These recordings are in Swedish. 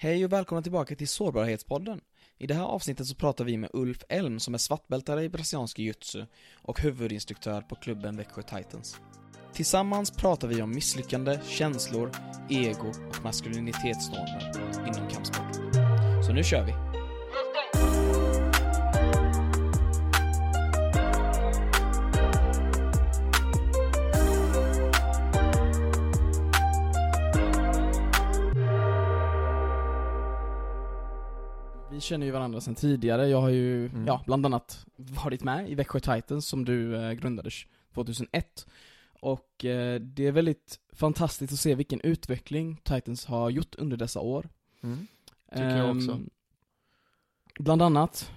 Hej och välkomna tillbaka till Sårbarhetspodden. I det här avsnittet så pratar vi med Ulf Elm som är svartbältare i brasiliansk jiu och huvudinstruktör på klubben Växjö Titans. Tillsammans pratar vi om misslyckande, känslor, ego och maskulinitetsnormer inom kampsport. Så nu kör vi! Vi känner ju varandra sedan tidigare. Jag har ju, Mm. ja, bland annat varit med i Växjö Titans som du eh, grundade 2001. Och eh, det är väldigt fantastiskt att se vilken utveckling Titans har gjort under dessa år. Mm. Tycker jag också. Ehm, Bland annat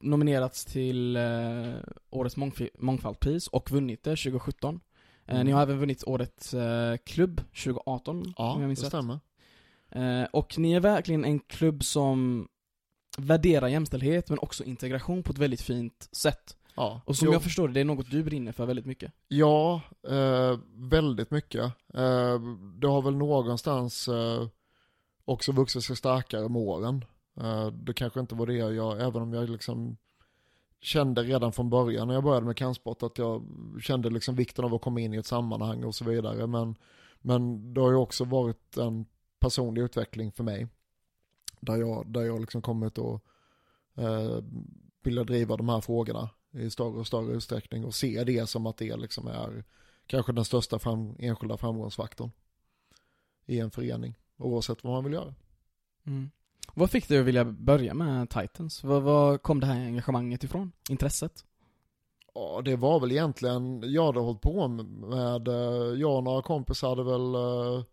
nominerats till eh, Årets mångf- mångfaldspris och vunnit det 2017. Eh, Mm. Ni har även vunnit Årets eh, klubb 2018, om Ja, jag det minns rätt. stämmer. Eh, och ni är verkligen en klubb som värderar jämställdhet men också integration på ett väldigt fint sätt. Ja, Och som Jo, jag förstår det, det är något du brinner för väldigt mycket. Ja, eh, väldigt mycket. Eh, det har väl någonstans eh, också vuxit sig starkare med åren. Eh, det kanske inte var det jag, även om jag liksom kände redan från början när jag började med kampsport att jag kände liksom vikten av att komma in i ett sammanhang och så vidare. Men, men det har ju också varit en personlig utveckling för mig. Där jag, där jag liksom kommit att eh, vilja driva de här frågorna i större och större utsträckning och se det som att det liksom är kanske den största fram, enskilda framgångsfaktorn i en förening, oavsett vad man vill göra. Mm. Vad fick dig att vilja börja med Titans? Vad, vad kom det här engagemanget ifrån? Intresset? Ja, det var väl egentligen, jag hade hållit på med, eh, jag och några kompisar hade väl uh,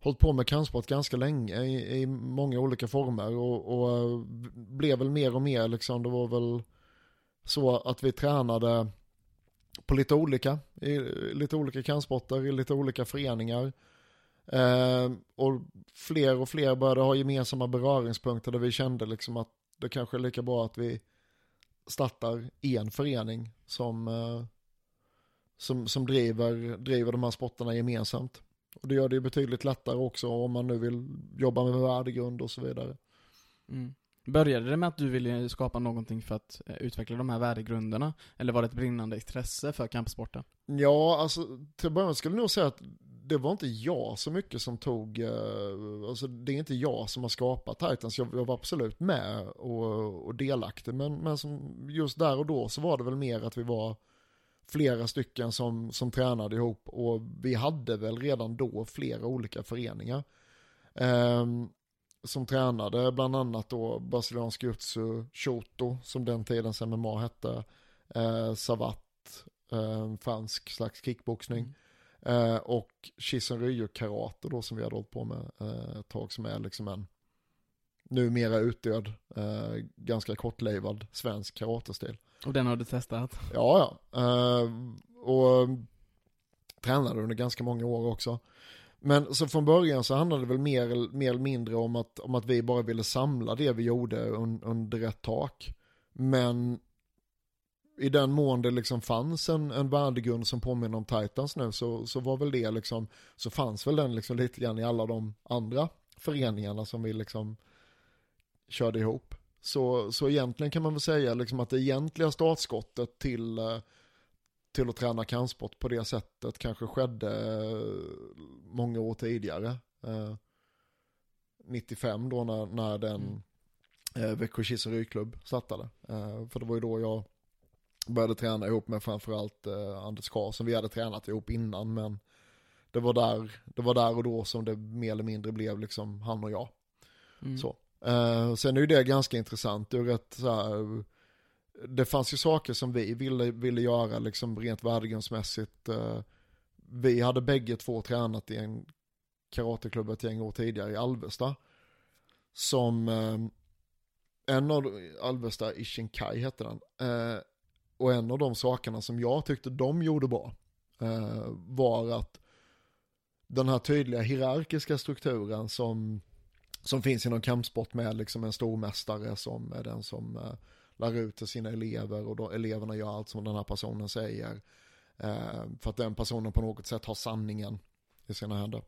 hållit på med kampsport ganska länge i, i många olika former och, och eh, blev väl mer och mer liksom, det var väl så att vi tränade på lite olika, i lite olika kampsporter, i lite olika föreningar. Eh, och fler och fler började ha gemensamma beröringspunkter där vi kände liksom att det kanske är lika bra att vi startar en förening som, eh, som, som driver, driver de här sporterna gemensamt. Och det gör det ju betydligt lättare också om man nu vill jobba med värdegrund och så vidare. Mm. Började det med att du ville skapa någonting för att eh, utveckla de här värdegrunderna? Eller var det ett brinnande intresse för kampsporten? Ja, alltså till att börja med skulle jag nog säga att det var inte jag så mycket som tog, eh, alltså det är inte jag som har skapat Titans, jag, jag var absolut med och, och delaktig, men, men som just där och då så var det väl mer att vi var flera stycken som, som tränade ihop och vi hade väl redan då flera olika föreningar. Ehm, som tränade bland annat då brasiliansk jutsu, Shoto som den tidens MMA hette, eh, Savat, eh, fransk slags kickboxning. Eh, och Shisenryu karate då som vi hade hållit på med eh, ett tag som är liksom en numera utdöd, eh, ganska kortlivad svensk karatestil. Och den har du testat? Ja, ja. Eh, och tränade under ganska många år också. Men så från början så handlade det väl mer, mer eller mindre om att, om att vi bara ville samla det vi gjorde un, under ett tak. Men i den mån det liksom fanns en, en värdegrund som påminner om Titans nu så, så var väl det liksom, så fanns väl den liksom lite grann i alla de andra föreningarna som vi liksom körde ihop. Så, så egentligen kan man väl säga liksom att det egentliga startskottet till, eh, till att träna kampsport på det sättet kanske skedde eh, många år tidigare. Eh, 95 då när, när den Mm. eh, Växjö och Ryklubb startade. Eh, för det var ju då jag började träna ihop med framförallt eh, Anders Karlsson. Vi hade tränat ihop innan men det var, där, det var där och då som det mer eller mindre blev liksom han och jag. Mm. Så. Uh, sen är ju det ganska intressant. Det, ett så här, det fanns ju saker som vi ville, ville göra liksom rent värdegrundsmässigt. Uh, vi hade bägge två tränat i en karateklubb ett gäng år tidigare i Alvesta. Som uh, en av Alvesta Ishinkai hette den. Uh, och en av de sakerna som jag tyckte de gjorde bra var att den här tydliga hierarkiska strukturen som, som finns inom kampsport med liksom en stormästare som är den som eh, lär ut till sina elever och då eleverna gör allt som den här personen säger. Eh, för att den personen på något sätt har sanningen i sina händer.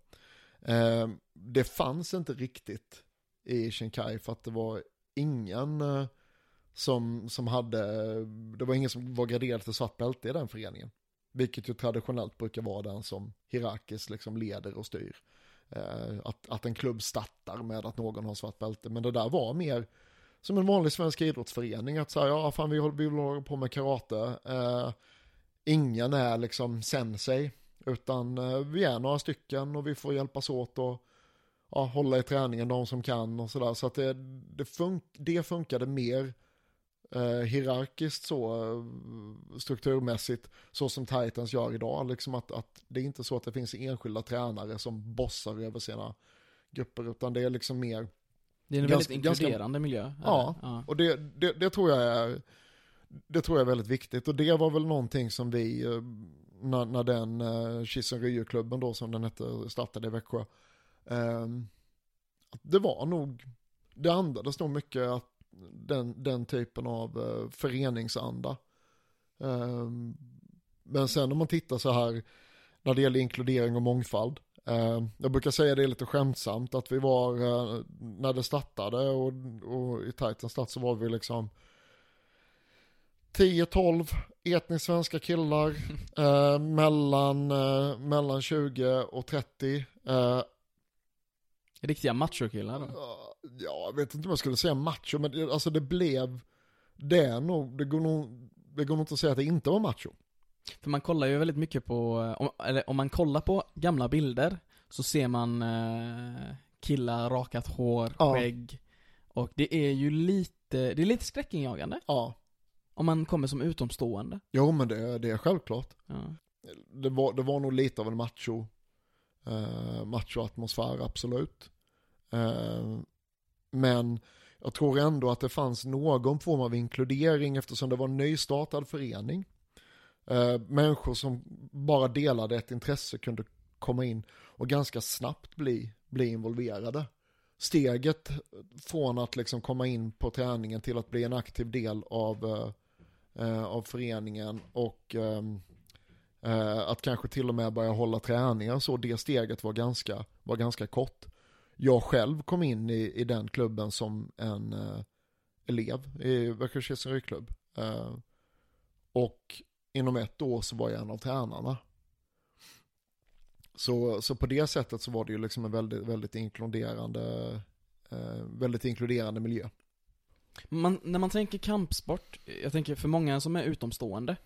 Eh, det fanns inte riktigt i Shinkai för att det var ingen eh, som, som hade, det var ingen som var graderad till svart bälte i den föreningen. Vilket ju traditionellt brukar vara den som hierarkiskt liksom leder och styr. Eh, att, att en klubb startar med att någon har svart bälte. Men det där var mer som en vanlig svensk idrottsförening. Att säga, ja fan vi, vi håller på med karate. Eh, ingen är liksom sensei. Utan eh, vi är några stycken och vi får hjälpas åt och ja, hålla i träningen de som kan och sådär. Så att det, det, fun det funkade mer eh, hierarkiskt så eh, strukturmässigt så som Titans gör idag. Liksom att, att det är inte så att det finns enskilda tränare som bossar över sina grupper utan det är liksom mer Det är en Ganska- väldigt inkluderande ganska- miljö. Ja, ja. och det, det, det tror jag är det tror jag är väldigt viktigt och det var väl någonting som vi eh, när, när den uh, Kisen Ryo-klubben då som den hette startade i Växjö att det var nog det andades nog mycket att den, den typen av uh, föreningsanda Ehm, men sen om man tittar så här när det gäller inkludering och mångfald ehm, jag brukar säga det lite skämtsamt att vi var, eh, när det startade och, och i Titans start så var vi liksom 10-12 etniskt svenska killar eh, mellan, eh, mellan 20 och 30. Eh, Riktiga machokillar då. Ja, jag vet inte om jag skulle säga macho, men det, alltså det blev, det är nog, det går nog, det går nog inte att säga att det inte var macho. För man kollar ju väldigt mycket på, om, eller om man kollar på gamla bilder så ser man eh, killar, rakat hår, Ja. skägg. Och det är ju lite, det är lite skräckinjagande. Ja, Om man kommer som utomstående. jo men det, det är självklart. Ja. Det var, det var nog lite av en macho, eh, macho-atmosfär, absolut. Eh, men jag tror ändå att det fanns någon form av inkludering eftersom det var en nystartad förening. Eh, människor som bara delade ett intresse kunde komma in och ganska snabbt bli, bli involverade. Steget från att liksom komma in på träningen till att bli en aktiv del av, eh, eh av föreningen och ehm, Eh, att kanske till och med börja hålla träningar så det steget var ganska, var ganska kort. Jag själv kom in i, i den klubben som en eh, elev i Växjö Kisten Rygklubb. Eh, och inom ett år så var jag en av tränarna. Så, så på det sättet så var det ju liksom en väldigt, väldigt inkluderande, eh, väldigt inkluderande miljö. Man, när man tänker kampsport, jag tänker för många som är utomstående,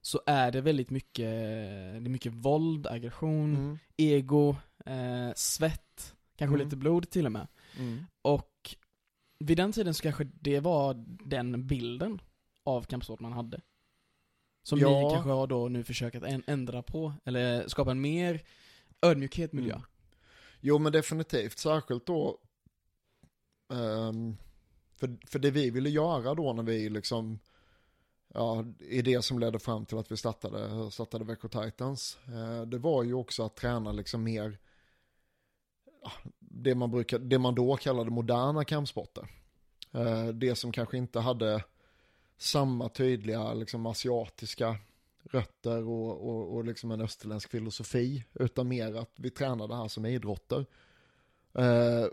så är det väldigt mycket, det är mycket våld, aggression, Mm. ego, eh, svett, kanske Mm. lite blod till och med. Mm. Och vid den tiden så kanske det var den bilden av kampsport man hade. Som Ja. ni kanske har då nu försökt ändra på, eller skapa en mer ödmjukhet miljö. Mm. Jo men definitivt, särskilt då ehm, för, för det vi ville göra då när vi liksom Ja, i det som ledde fram till att vi startade, startade Växjö Titans. Eh, det var ju också att träna liksom mer det man, brukar, det man då kallade moderna kampsporter. Eh, det som kanske inte hade samma tydliga liksom asiatiska rötter och, och, och liksom en österländsk filosofi. Utan mer att vi tränar det här som idrotter. Eh,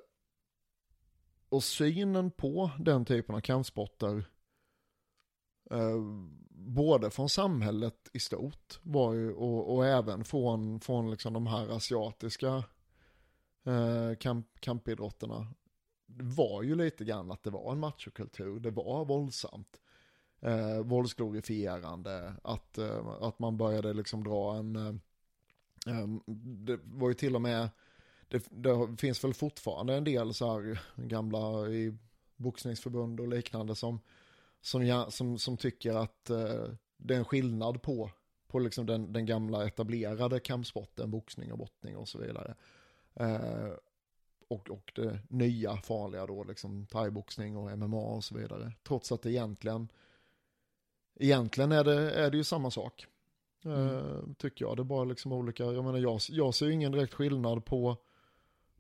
och synen på den typen av kampsporter, eh, både från samhället i stort var ju, och, och även från, från liksom de här asiatiska eh, kamp, kampidrotterna, var ju lite grann att det var en machokultur, det var våldsamt eh, våldsglorifierande, att, eh, att man började liksom dra en, eh, eh det var ju till och med, det, det finns väl fortfarande en del så här gamla i boxningsförbund och liknande som, som, som, som tycker att eh, det är en skillnad på, på liksom den, den gamla etablerade kampsporten, boxning och brottning och så vidare. Eh, och, och det nya farliga då, liksom thaiboxning och MMA och så vidare. Trots att det egentligen Egentligen är det, är det ju samma sak. Eh, tycker jag. Det är bara liksom olika, jag menar jag, jag ser ju ingen direkt skillnad på,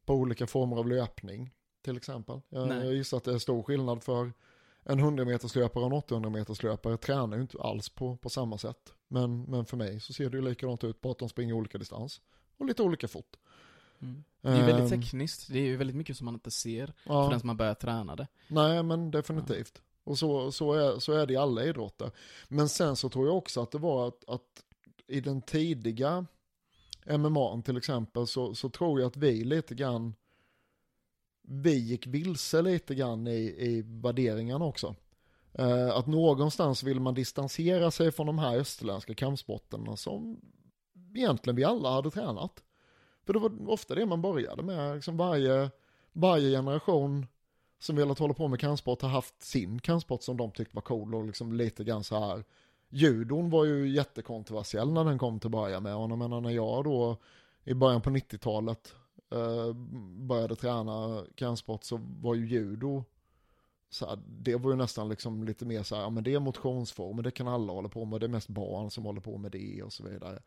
på olika former av löpning. Till exempel. Jag, Nej. jag gissar att det är stor skillnad för en 100 meters löpare och en 800 meters löpare tränar ju inte alls på, på samma sätt. Men, men för mig så ser det ju likadant ut, bara att de springer olika distans. Och lite olika fort. Mm. Det är väldigt Ehm, tekniskt, det är ju väldigt mycket som man inte ser ja. som har börjat träna det. Nej, men definitivt. Och så, så, är, så är det i alla idrotter. Men sen så tror jag också att det var att, att i den tidiga MMA till exempel så, så tror jag att vi lite grann, vi gick vilse lite grann i, i värderingarna också. Eh, att någonstans vill man distansera sig från de här österländska kampsporterna som egentligen vi alla hade tränat. För det var ofta det man började med, liksom varje, varje generation som velat hålla på med kampsport har haft sin kampsport som de tyckte var cool och liksom lite grann så här. Judon var ju jättekontroversiell när den kom till börja med och jag menar när jag då i början på 90-talet eh, började träna kampsport så var ju judo så här, det var ju nästan liksom lite mer så här, ja men det är motionsform det kan alla hålla på med, det är mest barn som håller på med det och så vidare.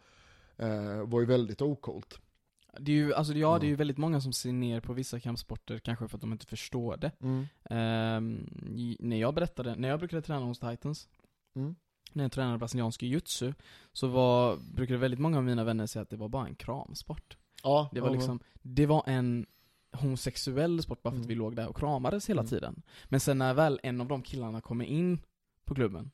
Eh, var ju väldigt okult. Det är ju, alltså ja, det är ju Mm. väldigt många som ser ner på vissa kampsporter, kanske för att de inte förstår det. Mm. I- när jag berättade, när jag brukade träna hos Titans, Mm. när jag tränade brasiliansk jiu-jitsu, så var, brukade väldigt många av mina vänner säga att det var bara en kramsport. Ja, Det var men- liksom, det var en homosexuell sport bara för att Mm. vi låg där och kramades hela Mm. tiden. Men sen när väl en av de killarna kommer in på klubben,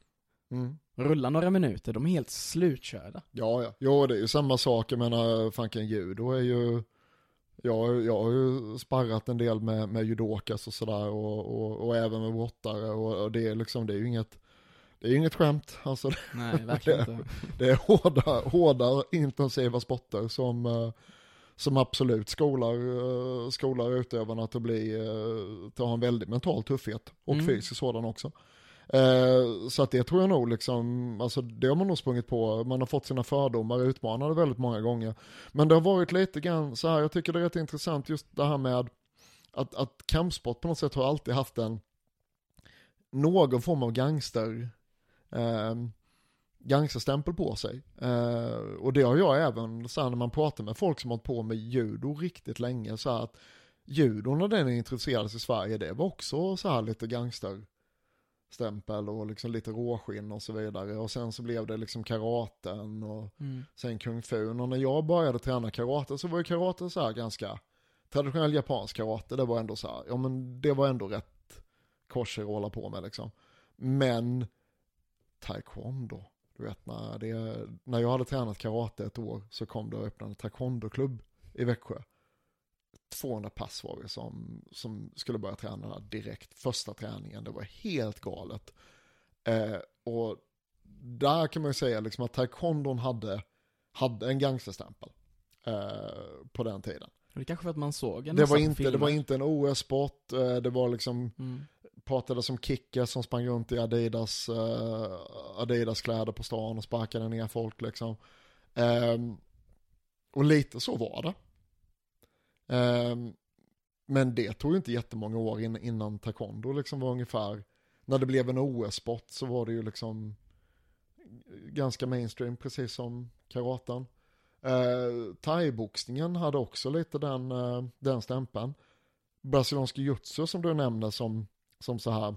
Mm. rullar några minuter, de är helt slutkörda. Ja, ja. Jo, det är ju samma sak. Jag menar, fanken judo är ju... Jag, jag har ju sparrat en del med, med judokas och sådär och, och, och även med brottare och, och det är liksom, det är ju inget, det är ju inget skämt. Alltså Nej, verkligen inte. det är hårda, hårda intensiva sporter som, eh, som absolut skolar, eh, skolar utövarna att bli, eh, till att ha en väldig mental tuffhet och Mm. fysisk sådan också. Eh, Så att det tror jag nog liksom, alltså det har man nog sprungit på, man har fått sina fördomar utmanade väldigt många gånger. Men det har varit lite grann så här, jag tycker det är rätt intressant just det här med att, att kampsport på något sätt har alltid haft en, någon form av gangster, eh, gangsterstämpel på sig. Eh, och det har jag även, så här, när man pratar med folk som har hållit på med judo riktigt länge, så här att judo när den introducerades i Sverige, det var också så här lite gangster stämpel och liksom lite råskinn och så vidare. Och sen så blev det liksom karaten och Mm. sen kung fu. Och när jag började träna karate så var ju karate så här ganska traditionell japansk karate. Det var ändå så här, ja men det var ändå rätt korser att hålla på med liksom. Men taekwondo, du vet när, det, när jag hade tränat karate ett år så kom det och öppnade en taekwondo-klubb i Växjö. 200 pass var vi som, som skulle börja träna direkt. Första träningen, det var helt galet. Eh, och där kan man ju säga liksom att taekwondon hade, hade en gangsterstämpel eh, på den tiden. Det kanske för att man såg en Det var, inte, det filmer. var inte en OS-sport, eh, det var liksom, Mm. pratade som Kickers som sprang runt i Adidas, eh, Adidas kläder på stan och sparkade ner folk liksom. Ehm, och lite så var det. Ehm, men det tog ju inte jättemånga år in, innan taekwondo liksom var ungefär, när det blev en OS-sport så var det ju liksom ganska mainstream, precis som karaten. Eh, Thai-boxningen hade också lite den, eh, den stämpeln. Brasiliansk jiu-jitsu som du nämnde som, som så här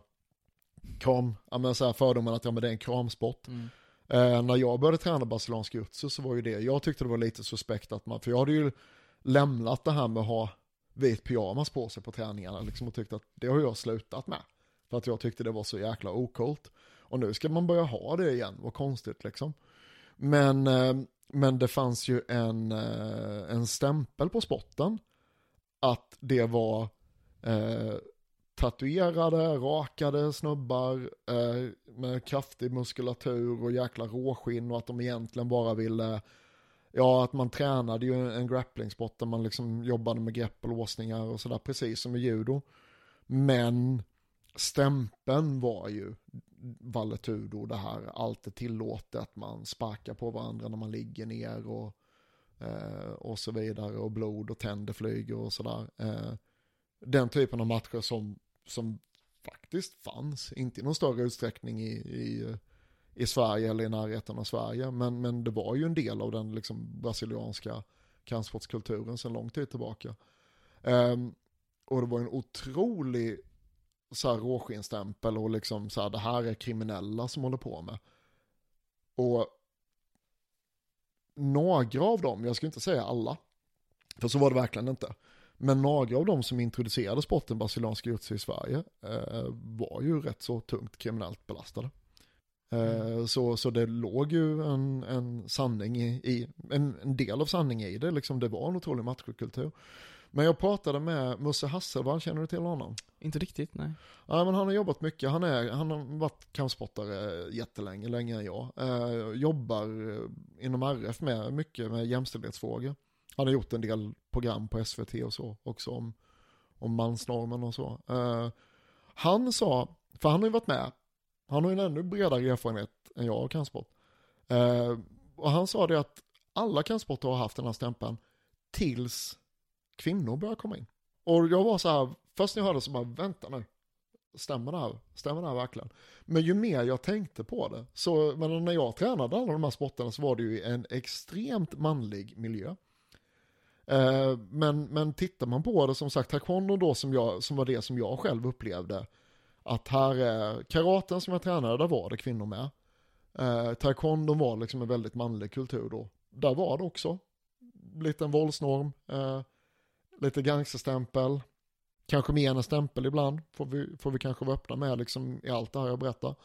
kram, ja men så här fördomen att ja men det är en kramsport. Mm. Eh, när jag började träna brasiliansk jiu-jitsu så var ju det, jag tyckte det var lite suspekt att man, för jag hade ju lämnat det här med att ha vit pyjamas på sig på träningarna liksom och tyckt att det har jag slutat med. För att jag tyckte det var så jäkla okult. Och nu ska man börja ha det igen, vad konstigt liksom. Men, eh, men det fanns ju en, eh, en stämpel på spotten att det var eh, tatuerade, rakade snubbar eh, med kraftig muskulatur och jäkla råskinn och att de egentligen bara ville Ja, att man tränade ju en grapplingsport där man liksom jobbade med grepp och låsningar och sådär, precis som i judo. Men stämpeln var ju valetudo, det här, allt är tillåtet, man sparkar på varandra när man ligger ner och, eh, och så vidare och blod och tänder flyger och sådär. Eh, den typen av matcher som, som faktiskt fanns, inte i någon större utsträckning i, i, i Sverige eller i närheten av Sverige, men, men det var ju en del av den liksom brasilianska kampsportskulturen sedan lång tid tillbaka. Um, och det var en otrolig så här råskinnstämpel och liksom så här, det här är kriminella som håller på med. Och några av dem, jag ska inte säga alla, För så var det verkligen inte. Men några av de som introducerade sporten brasiliansk jiu i Sverige eh, var ju rätt så tungt kriminellt belastade. Eh, Mm. så, så det låg ju en, en sanning i, en, en del av sanning i det, liksom det var en otrolig machokultur. Men jag pratade med Musse Hasselvall, känner du till honom? Inte riktigt, nej. Ja men han har jobbat mycket, han, är, han har varit kampsportare jättelänge, längre än jag. Eh, jobbar eh, inom RF med mycket med jämställdhetsfrågor. Han har gjort en del program på SVT och så också om, om mansnormen och så. Eh, han sa, för han har ju varit med, han har ju en ännu bredare erfarenhet än jag av kampsport. Eh, och han sa det att alla kampsporter har haft den här stämpeln tills kvinnor börjar komma in. Och jag var så här, först när jag hörde så bara, vänta nu. Stämmer det här? Stämmer det här verkligen? Men ju mer jag tänkte på det, så, men när jag tränade alla de här sporterna så var det ju en extremt manlig miljö. Eh, men, men tittar man på det, som sagt, taekwondo då som, jag, som var det som jag själv upplevde, att här, är karaten som jag tränade, där var det kvinnor med. Eh, taekwondo var liksom en väldigt manlig kultur då. Där var det också Liten våldsnorm, eh, lite gangsterstämpel, kanske mer än en stämpel ibland, får vi, får vi kanske vara öppna med liksom i allt det här jag berättar.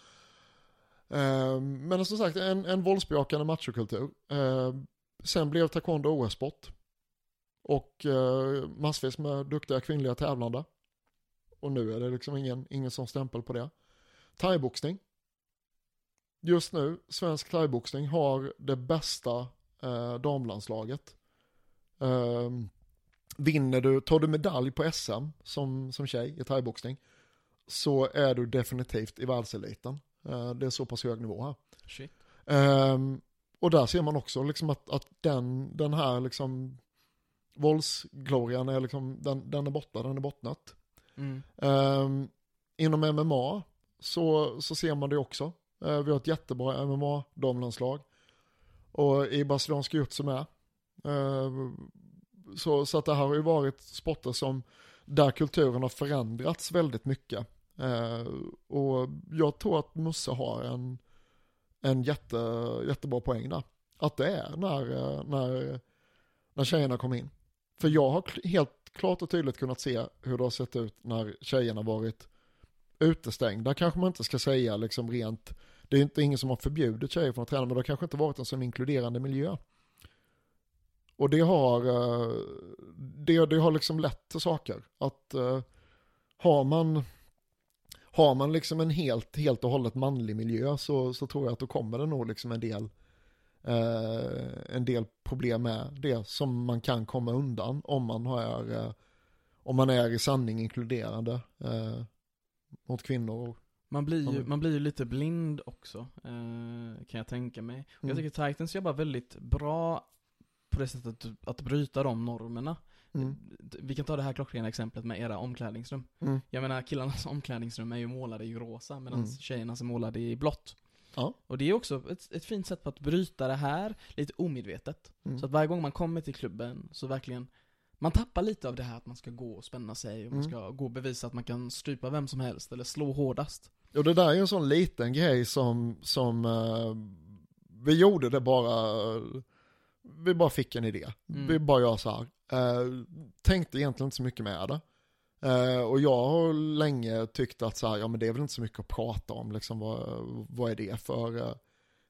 Eh, men som sagt, en, en våldsbejakande machokultur. Eh, sen blev taekwondo OS-sport. Och eh, massvis med duktiga kvinnliga tävlande. Och nu är det liksom ingen, ingen sån stämpel på det. Thaiboxning. Just nu, svensk thaiboxning har det bästa eh, damlandslaget. Eh, vinner du, tar du medalj på SM som, som tjej i thaiboxning så är du definitivt i världseliten. Eh, det är så pass hög nivå här. Shit. Ehm, och där ser man också liksom att, att den, den här liksom våldsglorian är liksom, den, den är borta, den är bottnat. Mm. Ehm, inom MMA så, så ser man det också. Eh, vi har ett jättebra MMA-damlandslag. Och i brasiliansk jiu med. Ehm, så, så att det här har ju varit sporter som där kulturen har förändrats väldigt mycket. Eh, och jag tror att Musse har en, en jätte, jättebra poäng där. Att det är när, eh, när, när tjejerna kom in. För jag har helt klart och tydligt kunnat se hur det har sett ut när tjejerna varit utestängda. Kanske man inte ska säga liksom rent, det är inte ingen som har förbjudit tjejer från att träna, men det har kanske inte varit en sån inkluderande miljö. Och det har, eh, det, det har liksom lett till saker. Att eh, har man, har man liksom en helt, helt och hållet manlig miljö så, så tror jag att då kommer det nog liksom en del, eh, en del problem med det som man kan komma undan om man är, eh, om man är i sanning inkluderande eh, mot kvinnor. Man blir, ju, Mm. man blir ju lite blind också, eh, kan jag tänka mig. Och Mm. jag tycker Titans jobbar väldigt bra på det sättet att, att bryta de normerna. Mm. Vi kan ta det här klockrena exemplet med era omklädningsrum. Mm. Jag menar killarnas omklädningsrum är ju målade i rosa medan Mm. tjejernas är målade i blått. Ja. Och det är också ett, ett fint sätt på att bryta det här lite omedvetet. Mm. Så att varje gång man kommer till klubben så verkligen man tappar lite av det här att man ska gå och spänna sig och man Mm. ska gå och bevisa att man kan strypa vem som helst eller slå hårdast. Och det där är en sån liten grej som, som eh, vi gjorde det bara, vi bara fick en idé. Mm. Vi bara gör så här. Eh, tänkte egentligen inte så mycket med det. Eh, och jag har länge tyckt att så här, ja men det är väl inte så mycket att prata om, liksom vad, vad är det för, eh,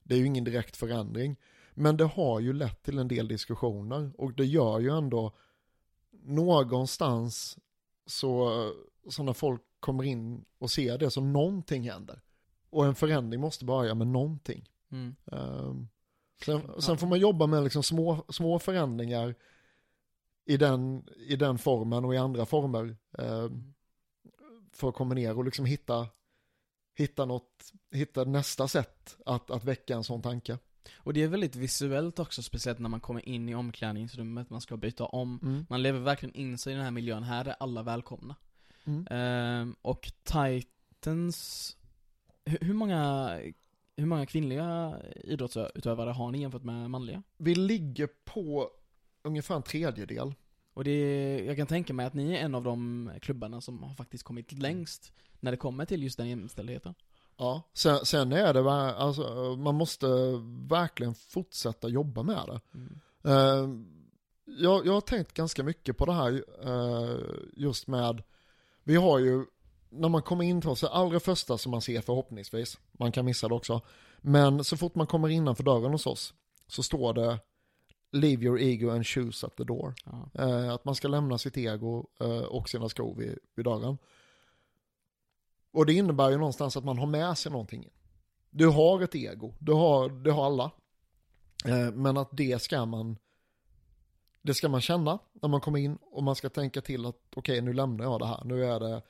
det är ju ingen direkt förändring. Men det har ju lett till en del diskussioner och det gör ju ändå någonstans så, så när folk kommer in och ser det så någonting händer. Och en förändring måste börja med någonting. Mm. Ehm, sen, sen får man jobba med liksom små, små förändringar i den, i den formen och i andra former. ehm, för att komma ner och liksom hitta, hitta något, hitta nästa sätt att, att väcka en sån tanke. Och det är väldigt visuellt också, speciellt när man kommer in i omklädningsrummet, man ska byta om. Mm. Man lever verkligen in sig i den här miljön, här är alla välkomna. Mm. Ehm, och Titans, hur, hur många, hur många kvinnliga idrottsutövare har ni jämfört med manliga? Vi ligger på ungefär en tredjedel. Och det, är- jag kan tänka mig att ni är en av de klubbarna som har faktiskt kommit längst när det kommer till just den jämställdheten. Ja, sen, sen är det, alltså, man måste verkligen fortsätta jobba med det. Mm. Eh, jag, jag har tänkt ganska mycket på det här eh, just med, vi har ju, när man kommer in till oss, det allra första som man ser förhoppningsvis, man kan missa det också, men så fort man kommer innanför dörren hos oss så står det Leave your ego and shoes at the door. Ja. Eh, att man ska lämna sitt ego eh, och sina skor vid, vid dörren. Och det innebär ju någonstans att man har med sig någonting. Du har ett ego, du har, det har alla. Eh, men att det ska man det ska man känna när man kommer in och man ska tänka till att okej okay, nu lämnar jag det här. Nu är det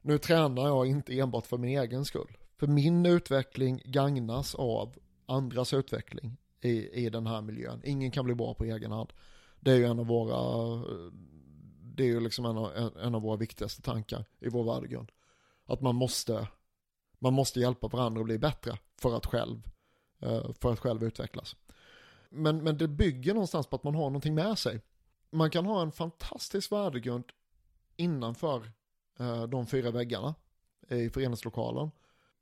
nu tränar jag inte enbart för min egen skull. För min utveckling gagnas av andras utveckling i, i den här miljön. Ingen kan bli bra på egen hand. Det är ju en av våra, det är ju liksom en av, en av våra viktigaste tankar i vår värdegrund. Att man måste, man måste hjälpa varandra att bli bättre för att själv, eh, för att själv utvecklas. Men, men det bygger någonstans på att man har någonting med sig. Man kan ha en fantastisk värdegrund innanför eh, de fyra väggarna i föreningslokalen.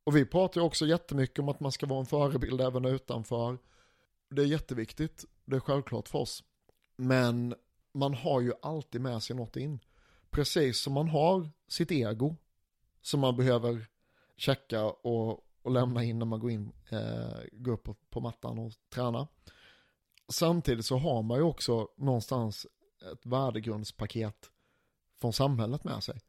Och vi pratar ju också jättemycket om att man ska vara en förebild även utanför. Det är jätteviktigt, det är självklart för oss. Men man har ju alltid med sig något in. Precis som man har sitt ego som man behöver checka och, och lämna in när man går in, eh, går upp på, på mattan och tränar. Samtidigt så har man ju också någonstans ett värdegrundspaket från samhället med sig.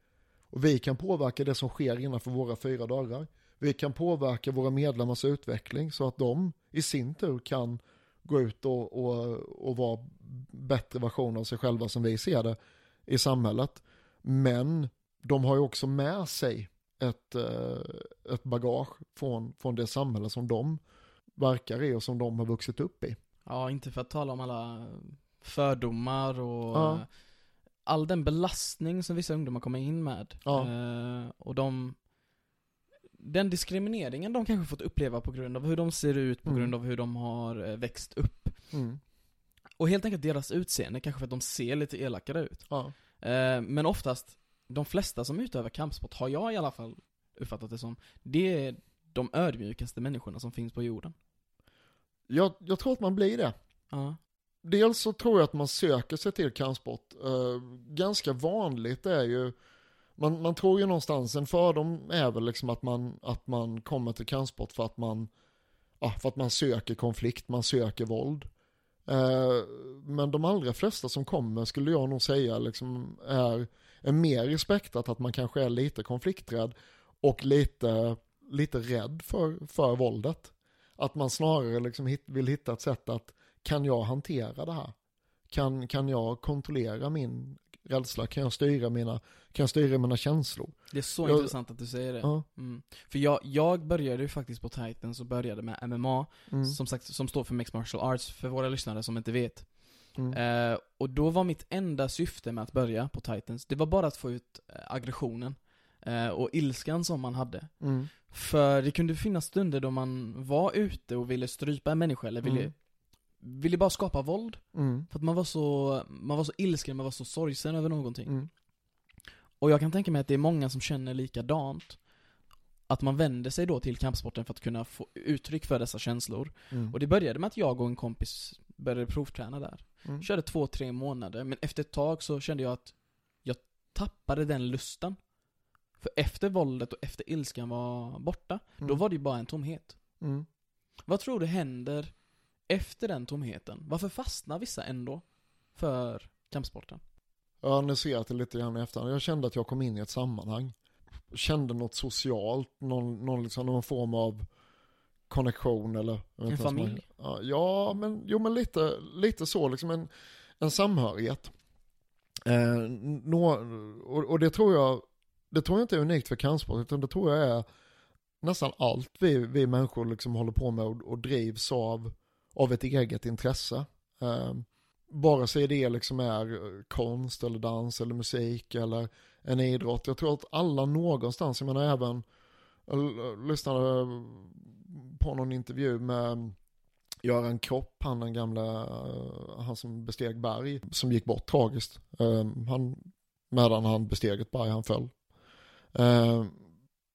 Och vi kan påverka det som sker innanför våra fyra dörrar. Vi kan påverka våra medlemmars utveckling så att de i sin tur kan gå ut och, och, och vara bättre versioner av sig själva som vi ser det i samhället. Men de har ju också med sig ett, eh, ett bagage från, från det samhälle som de verkar i och som de har vuxit upp i. Ja, inte för att tala om alla fördomar och Ja. all den belastning som vissa ungdomar kommer in med. Ja. Eh, och de den diskrimineringen de kanske fått uppleva på grund av hur de ser ut, på Mm. grund av hur de har eh, växt upp. Mm. Och helt enkelt deras utseende, kanske för att de ser lite elakare ut. Ja. Eh, men oftast, de flesta som utövar kampsport, har jag i alla fall uppfattat det som, det är de ödmjukaste människorna som finns på jorden. Jag, jag tror att man blir det. Ja. Dels så tror jag att man söker sig till kampsport. Eh, ganska vanligt är ju, man, man tror ju någonstans, en fördom är väl liksom att man, att man kommer till kampsport för att man, ja, för att man söker konflikt, man söker våld. Eh, men de allra flesta som kommer skulle jag nog säga liksom är, är mer respektat att man kanske är lite konflikträdd och lite, lite rädd för, för våldet. Att man snarare liksom hit, vill hitta ett sätt att kan jag hantera det här? Kan, kan jag kontrollera min rädsla? Kan jag styra mina, kan jag styra mina känslor? Det är så Jag- intressant att du säger det. Ja. Mm. För jag, jag började ju faktiskt på Titans och började med MMA, Mm. som sagt, som står för Mixed Martial Arts, för våra lyssnare som inte vet. Mm. Eh, och då var mitt enda syfte med att börja på Titans, det var bara att få ut eh, aggressionen. Eh, och ilskan som man hade. Mm. För det kunde finnas stunder då man var ute och ville strypa en människa, eller ville, Mm. Ville bara skapa våld. Mm. För att man var så, man var så ilsken, man var så sorgsen över någonting. Mm. Och jag kan tänka mig att det är många som känner likadant. Att man vänder sig då till kampsporten för att kunna få uttryck för dessa känslor. Mm. Och det började med att jag och en kompis började provträna där. Mm. Körde två, tre månader, men efter ett tag så kände jag att jag tappade den lusten. För efter våldet och efter ilskan var borta, då Mm. var det ju bara en tomhet. Mm. Vad tror du händer efter den tomheten? Varför fastnar vissa ändå för kampsporten? Jag analyserat det lite grann i efterhand. Jag kände att jag kom in i ett sammanhang. Kände något socialt, någon, någon, liksom, någon form av konnexion eller... En familj? Ja, ja, men, jo, men lite, lite så, liksom en, en samhörighet. Eh, nå, och, och det tror jag, det tror jag inte är unikt för kampsport, utan det tror jag är nästan allt vi, vi människor liksom håller på med och, och drivs av, av ett eget intresse. Ehm, bara sig det liksom är eh, konst eller dans eller musik eller en idrott. Jag tror att alla någonstans, jag menar även, jag lyssnade eh, på någon intervju med Göran Kropp, han den gamla, han som besteg berg, som gick bort tragiskt. Ehm, han, medan han besteg ett berg, han föll. Ehm,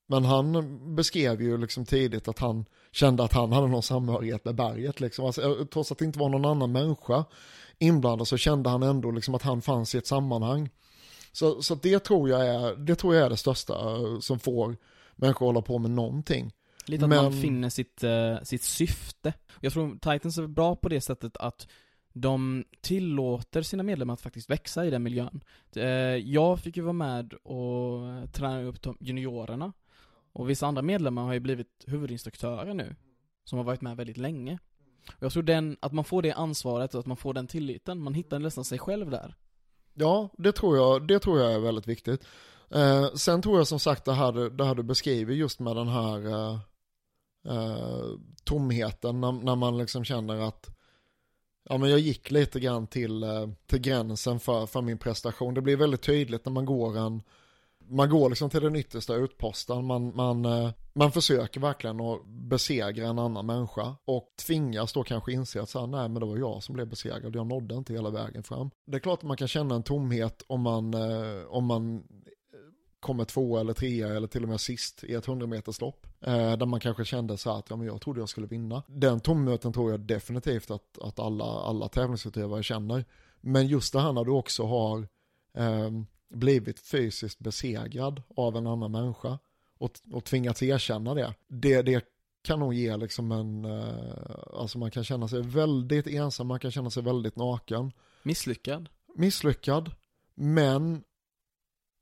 men han beskrev ju liksom tidigt att han kände att han hade någon samhörighet med berget liksom. Alltså, eh, trots att det inte var någon annan människa inblandad så kände han ändå liksom att han fanns i ett sammanhang. Så, så det, tror jag är, det tror jag är det största eh, som får människor att hålla på med någonting. Lite att Men- man finner sitt, eh, sitt syfte. Jag tror Titans är bra på det sättet att de tillåter sina medlemmar att faktiskt växa i den miljön. Jag fick ju vara med och träna upp juniorerna. Och vissa andra medlemmar har ju blivit huvudinstruktörer nu. Som har varit med väldigt länge. Och jag tror den, att man får det ansvaret och att man får den tilliten, man hittar nästan sig själv där. Ja, det tror jag, det tror jag är väldigt viktigt. Eh, sen tror jag som sagt det här, du- det här du beskriver just med den här eh, eh, tomheten när, när man liksom känner att ja, men jag gick lite grann till, eh, till gränsen för, för min prestation. Det blir väldigt tydligt när man går en man går liksom till den yttersta utposten, man, man, eh, man försöker verkligen att besegra en annan människa och tvingas då kanske inse att så här, nej men det var jag som blev besegrad, jag nådde inte hela vägen fram. Det är klart att man kan känna en tomhet om man, eh, om man eh, kommer två eller trea eller till och med sist i ett 100. Eh, där man kanske kände så här att ja, men jag trodde jag skulle vinna. Den tomheten tror jag definitivt att, att alla, alla tävlingsutövare känner. Men just det här när du också har eh, blivit fysiskt besegrad av en annan människa och, och tvingats erkänna det. Det, det kan nog ge liksom en, eh, alltså man kan känna sig väldigt ensam, man kan känna sig väldigt naken Misslyckad. misslyckad. Men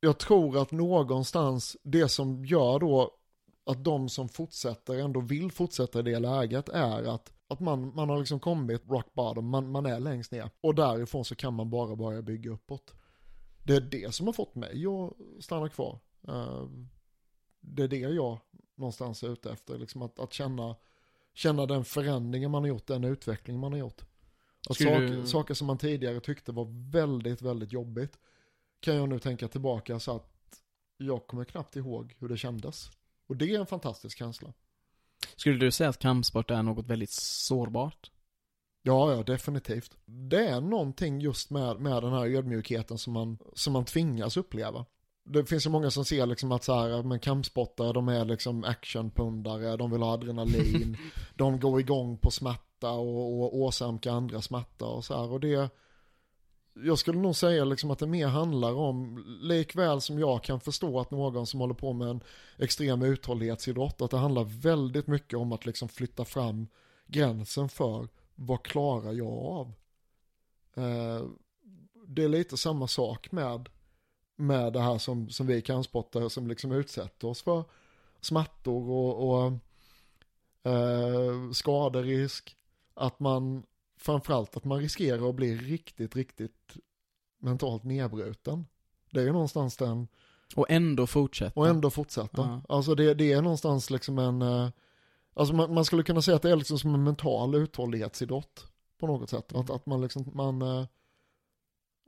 jag tror att någonstans det som gör då att de som fortsätter ändå vill fortsätta i det läget är att, att man, man har liksom kommit rock bottom, man, man är längst ner. Och därifrån så kan man bara börja bygga uppåt. Det är det som har fått mig att stanna kvar. Eh, Det är det jag någonstans är ute efter, liksom att, att känna, känna den förändringen man har gjort, den utveckling man har gjort. Att saker, du- saker som man tidigare tyckte var väldigt, väldigt jobbigt kan jag nu tänka tillbaka så att jag kommer knappt ihåg hur det kändes. Och det är en fantastisk känsla. Skulle du säga att kampsport är något väldigt sårbart? Ja, ja, definitivt. Det är någonting just med, med den här ödmjukheten som man, som man tvingas uppleva. Det finns ju många som ser liksom att så här, men kampsportare, de är liksom actionpundare, de vill ha adrenalin, de går igång på smärta och, och åsamkar andra smärta och så här. Och det, jag skulle nog säga liksom att det mer handlar om, likväl som jag kan förstå att någon som håller på med en extrem uthållighetsidrott, att det handlar väldigt mycket om att liksom flytta fram gränsen för vad klarar jag av? Eh, det är lite samma sak med, med det här som, som vi kampsportare som liksom utsätter oss för smärtor och, och eh, skaderisk. Att man, framförallt att man riskerar att bli riktigt, riktigt mentalt nedbruten. Det är ju någonstans den, Och ändå fortsätta. och ändå fortsätta. Ja. Alltså det, det är någonstans liksom en, eh, alltså man, man skulle kunna säga att det är liksom som en mental uthållighetsidrott på något sätt. Att, att man liksom, man, eh,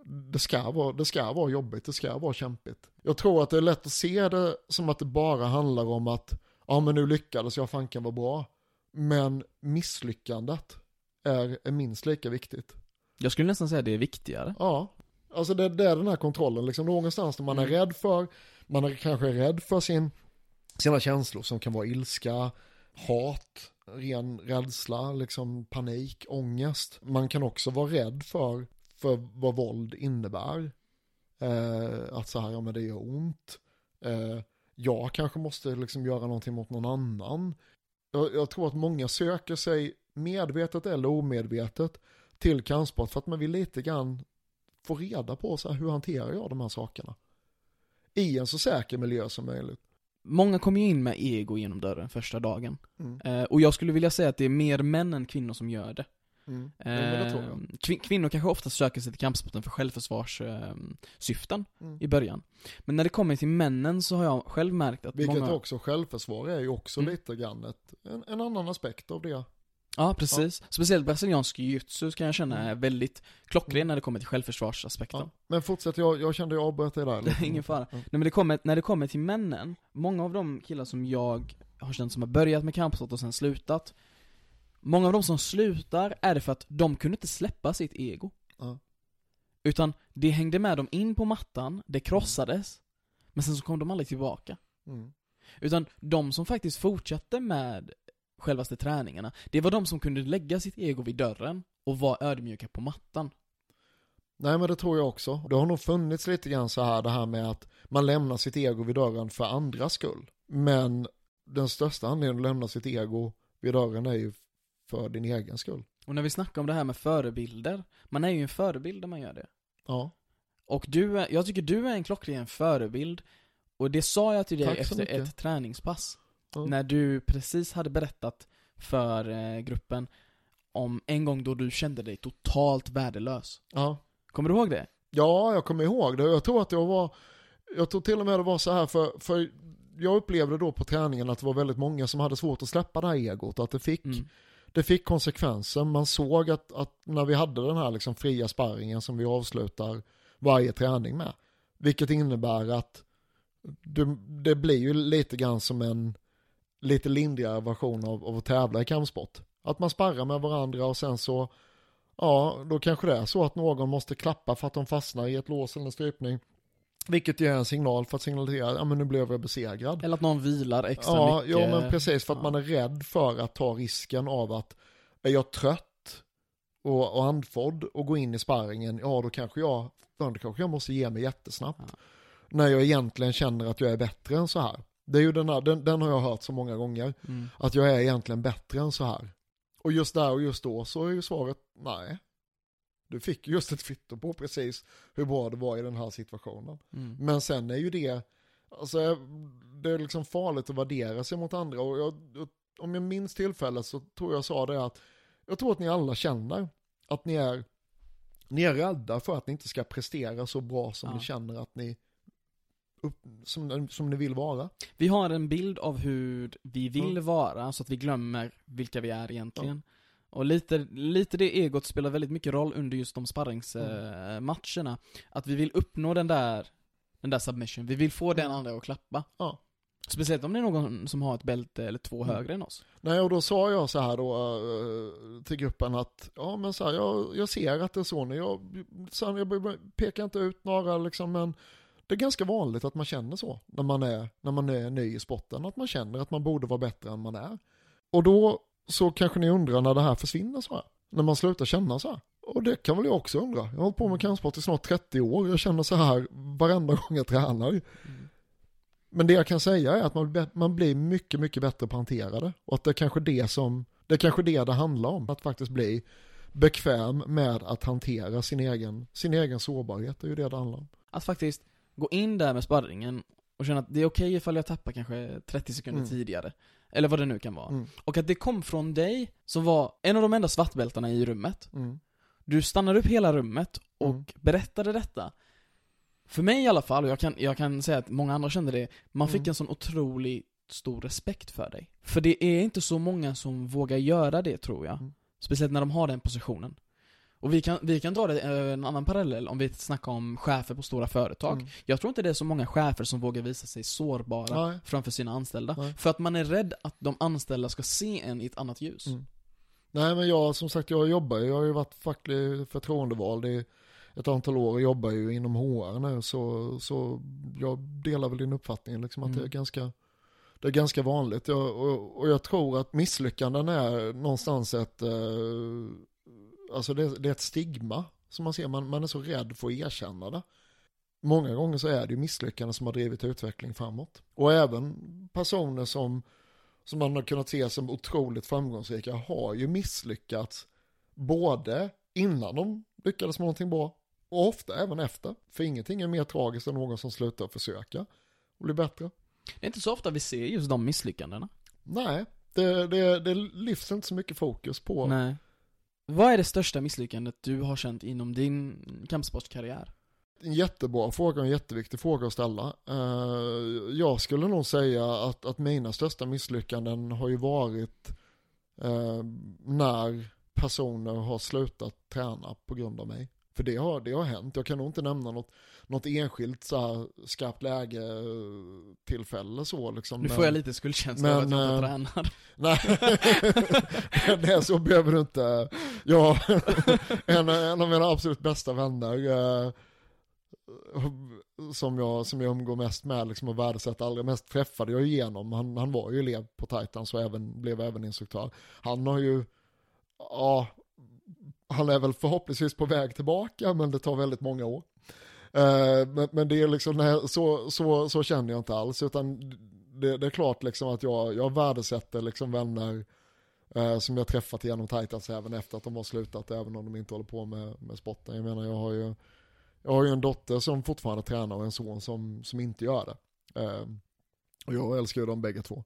det ska, vara, det ska vara jobbigt, det ska vara kämpigt. Jag tror att det är lätt att se det som att det bara handlar om att, ja men nu lyckades jag, fanken var bra. Men misslyckandet är, är minst lika viktigt. Jag skulle nästan säga att det är viktigare. Ja, alltså det, det är den här kontrollen, liksom någonstans där man är Mm. rädd för, man är kanske rädd för sin, sina känslor som kan vara ilska, hat, ren rädsla, liksom panik, ångest. Man kan också vara rädd för, för vad våld innebär. Eh, att så här, ja men det gör ont. Eh, jag kanske måste liksom göra någonting mot någon annan. Jag, jag tror att många söker sig medvetet eller omedvetet till kampsport för att man vill lite grann få reda på så här, hur hanterar jag de här sakerna. I en så säker miljö som möjligt. Många kommer ju in med ego genom dörren första dagen. Mm. Eh, och jag skulle vilja säga att det är mer män än kvinnor som gör det. Mm. Eh, kvin- kvinnor kanske ofta söker sig till kampsporten för självförsvarssyften Mm. i början. Men när det kommer till männen så har jag själv märkt att Vilket många... också självförsvar är ju också Mm. lite grann ett, en, en annan aspekt av det. Ja, precis. Speciellt brasiliansk jiu-jitsu kan jag känna är Mm. väldigt klockren Mm. när det kommer till självförsvarsaspekten. Ja. Men fortsätt, jag, jag kände jag avbröt dig där. Det är ingen fara. Ja. Nej men det kommer, när det kommer till männen, många av de killar som jag har känt som har börjat med kampsport och sen slutat Många av de som slutar är det för att de kunde inte släppa sitt ego Ja. Utan det hängde med dem in på mattan, det krossades Men sen så kom de aldrig tillbaka Mm. Utan de som faktiskt fortsatte med självaste träningarna Det var de som kunde lägga sitt ego vid dörren och vara ödmjuka på mattan Nej men det tror jag också. Det har nog funnits lite grann så här det här med att man lämnar sitt ego vid dörren för andras skull. Men den största anledningen att lämna sitt ego vid dörren är ju för din egen skull. Och när vi snackar om det här med förebilder, man är ju en förebild när man gör det. Ja. Och du är, jag tycker du är en klockren förebild. Och det sa jag till dig Tack efter ett träningspass. Ja. När du precis hade berättat för eh, gruppen om en gång då du kände dig totalt värdelös. Ja. Kommer du ihåg det? Ja, jag kommer ihåg det. Jag tror att jag var, jag tror till och med det var så här för, för jag upplevde då på träningen att det var väldigt många som hade svårt att släppa det här egot. Att det fick, Mm. det fick konsekvenser. Man såg att, att när vi hade den här liksom fria sparringen som vi avslutar varje träning med. Vilket innebär att det, det blir ju lite grann som en lite lindrigare version av, av att tävla i kampsport. Att man sparrar med varandra och sen så, ja, då kanske det är så att någon måste klappa för att de fastnar i ett lås eller en strypning. Vilket ger en signal för att signalisera, ja men nu blev jag besegrad. Eller att någon vilar extra Ja, mycket. ja men precis för att Ja. man är rädd för att ta risken av att är jag trött och, och andfådd och gå in i sparringen, ja då kanske jag, då kanske jag måste ge mig jättesnabbt. Ja. När jag egentligen känner att jag är bättre än så här. Det är ju den, här, den, den har jag hört så många gånger, Mm. att jag är egentligen bättre än så här. Och just där och just då så är ju svaret nej. Du fick ju just ett kvitto på precis hur bra det var i den här situationen. Mm. Men sen är ju det, alltså det är liksom farligt att värdera sig mot andra och jag- om jag minns tillfället så tror jag sa det att jag tror att ni alla känner att ni är, ni är rädda för att ni inte ska prestera så bra som Ja. ni känner att ni, upp, som, som ni vill vara. Vi har en bild av hur vi vill Mm. vara, så att vi glömmer vilka vi är egentligen. Och lite, lite det egot spelar väldigt mycket roll under just de sparringsmatcherna. Att vi vill uppnå den där, den där submission, vi vill få den Mm. andra att klappa. Ja. Speciellt om det är någon som har ett bälte eller två Mm. högre än oss. Nej, och då sa jag så här då eh, till gruppen att, ja men så här, jag, jag ser att det är så nu, jag, sen, jag pekar inte ut några liksom, men det är ganska vanligt att man känner så när man, är, när man är ny i sporten, att man känner att man borde vara bättre än man är. Och då så kanske ni undrar när det här försvinner så här, när man slutar känna så här. Och det kan väl jag också undra. Jag har hållit på med kampsport i snart 30 år, jag känner så här varenda gång jag tränar. Men det jag kan säga är att man, blir- man blir mycket, mycket bättre på att hantera det. Och att det är kanske det som, det är kanske det det handlar om. Att faktiskt bli bekväm med att hantera sin egen, sin egen sårbarhet. Det är ju det det handlar om. Att faktiskt gå in där med sparringen och känna att det är okej ifall jag tappar kanske 30 sekunder Mm. tidigare. Eller vad det nu kan vara. Mm. Och att det kom från dig, som var en av de enda svartbältarna i rummet. Mm. Du stannade upp hela rummet och Mm. berättade detta. För mig i alla fall, och jag kan, jag kan säga att många andra kände det, man fick Mm. en sån otrolig stor respekt för dig. För det är inte så många som vågar göra det tror jag. Mm. Speciellt när de har den positionen. Och vi kan, vi kan dra det, eh, en annan parallell om vi snackar om chefer på stora företag. Mm. Jag tror inte det är så många chefer som vågar visa sig sårbara Nej. framför sina anställda. Nej. För att man är rädd att de anställda ska se en i ett annat ljus. Mm. Nej men jag, som sagt, jag jobbar jag har ju varit facklig förtroendevald i ett antal år och jobbar ju inom HR nu så, så jag delar väl din uppfattning liksom att Mm. det är ganska det är ganska vanligt jag, och, och jag tror att misslyckanden är någonstans ett, eh, alltså det, det är ett stigma som man ser, man, man är så rädd för att erkänna det. Många gånger så är det ju misslyckanden som har drivit utveckling framåt. Och även personer som, som man har kunnat se som otroligt framgångsrika har ju misslyckats både innan de lyckades med någonting bra och ofta även efter. För ingenting är mer tragiskt än någon som slutar försöka och bli bättre. Det är inte så ofta vi ser just de misslyckandena. Nej, det, det, det lyfts inte så mycket fokus på. Nej. Vad är det största misslyckandet du har känt inom din kampsportskarriär? En jättebra fråga och en jätteviktig fråga att ställa. Eh, jag skulle nog säga att, att mina största misslyckanden har ju varit eh, när personer har slutat träna på grund av mig. För det har, det har hänt. Jag kan nog inte nämna något, något enskilt så här skarpt läge tillfälle så liksom. Nu men- får jag lite skuldkänsla av att men, jag inte eh, tränar. Nej, så behöver du inte. Jag, en, en av mina absolut bästa vänner eh, som, jag, som jag umgår mest med liksom, och värdesätter allra mest träffade jag igenom. Han, han var ju elev på Titans och även, blev även instruktör. Han har ju, ja, han är väl förhoppningsvis på väg tillbaka, men det tar väldigt många år. Eh, men, men, det är liksom, nej, så, så, så känner jag inte alls, utan det, det är klart liksom att jag, jag värdesätter liksom vänner eh, som jag träffat genom Titans även efter att de har slutat, även om de inte håller på med, med sporten. Jag menar, jag har ju, jag har ju en dotter som fortfarande tränar och en son som, som inte gör det. Eh, och jag älskar ju dem bägge två.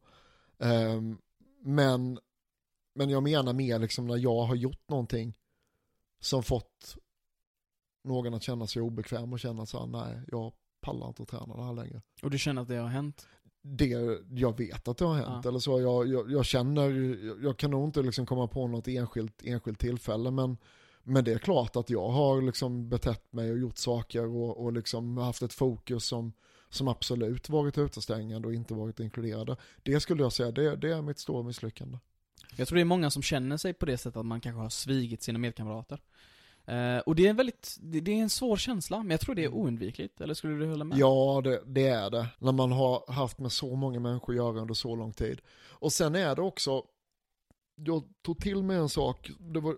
Eh, men, men jag menar mer liksom när jag har gjort någonting som fått någon att känna sig obekväm och känna så här, nej, jag pallar inte att träna det här längre. Och du känner att det har hänt? Det, jag vet att det har hänt, ja. eller så, jag, jag, jag känner, jag, jag, kan nog inte liksom komma på något enskilt, enskilt tillfälle, men, men det är klart att jag har liksom betett mig och gjort saker och, och liksom haft ett fokus som, som absolut varit utestängande och inte varit inkluderade. Det skulle jag säga, det, det är mitt stora misslyckande. Jag tror det är många som känner sig på det sättet att man kanske har svikit sina medkamrater. Uh, och det är en väldigt, det, det, är en svår känsla, men jag tror det är oundvikligt, eller skulle du hålla med? Ja, det, det, är det. När man har haft med så många människor att göra under så lång tid. Och sen är det också, jag tog till mig en sak, det var,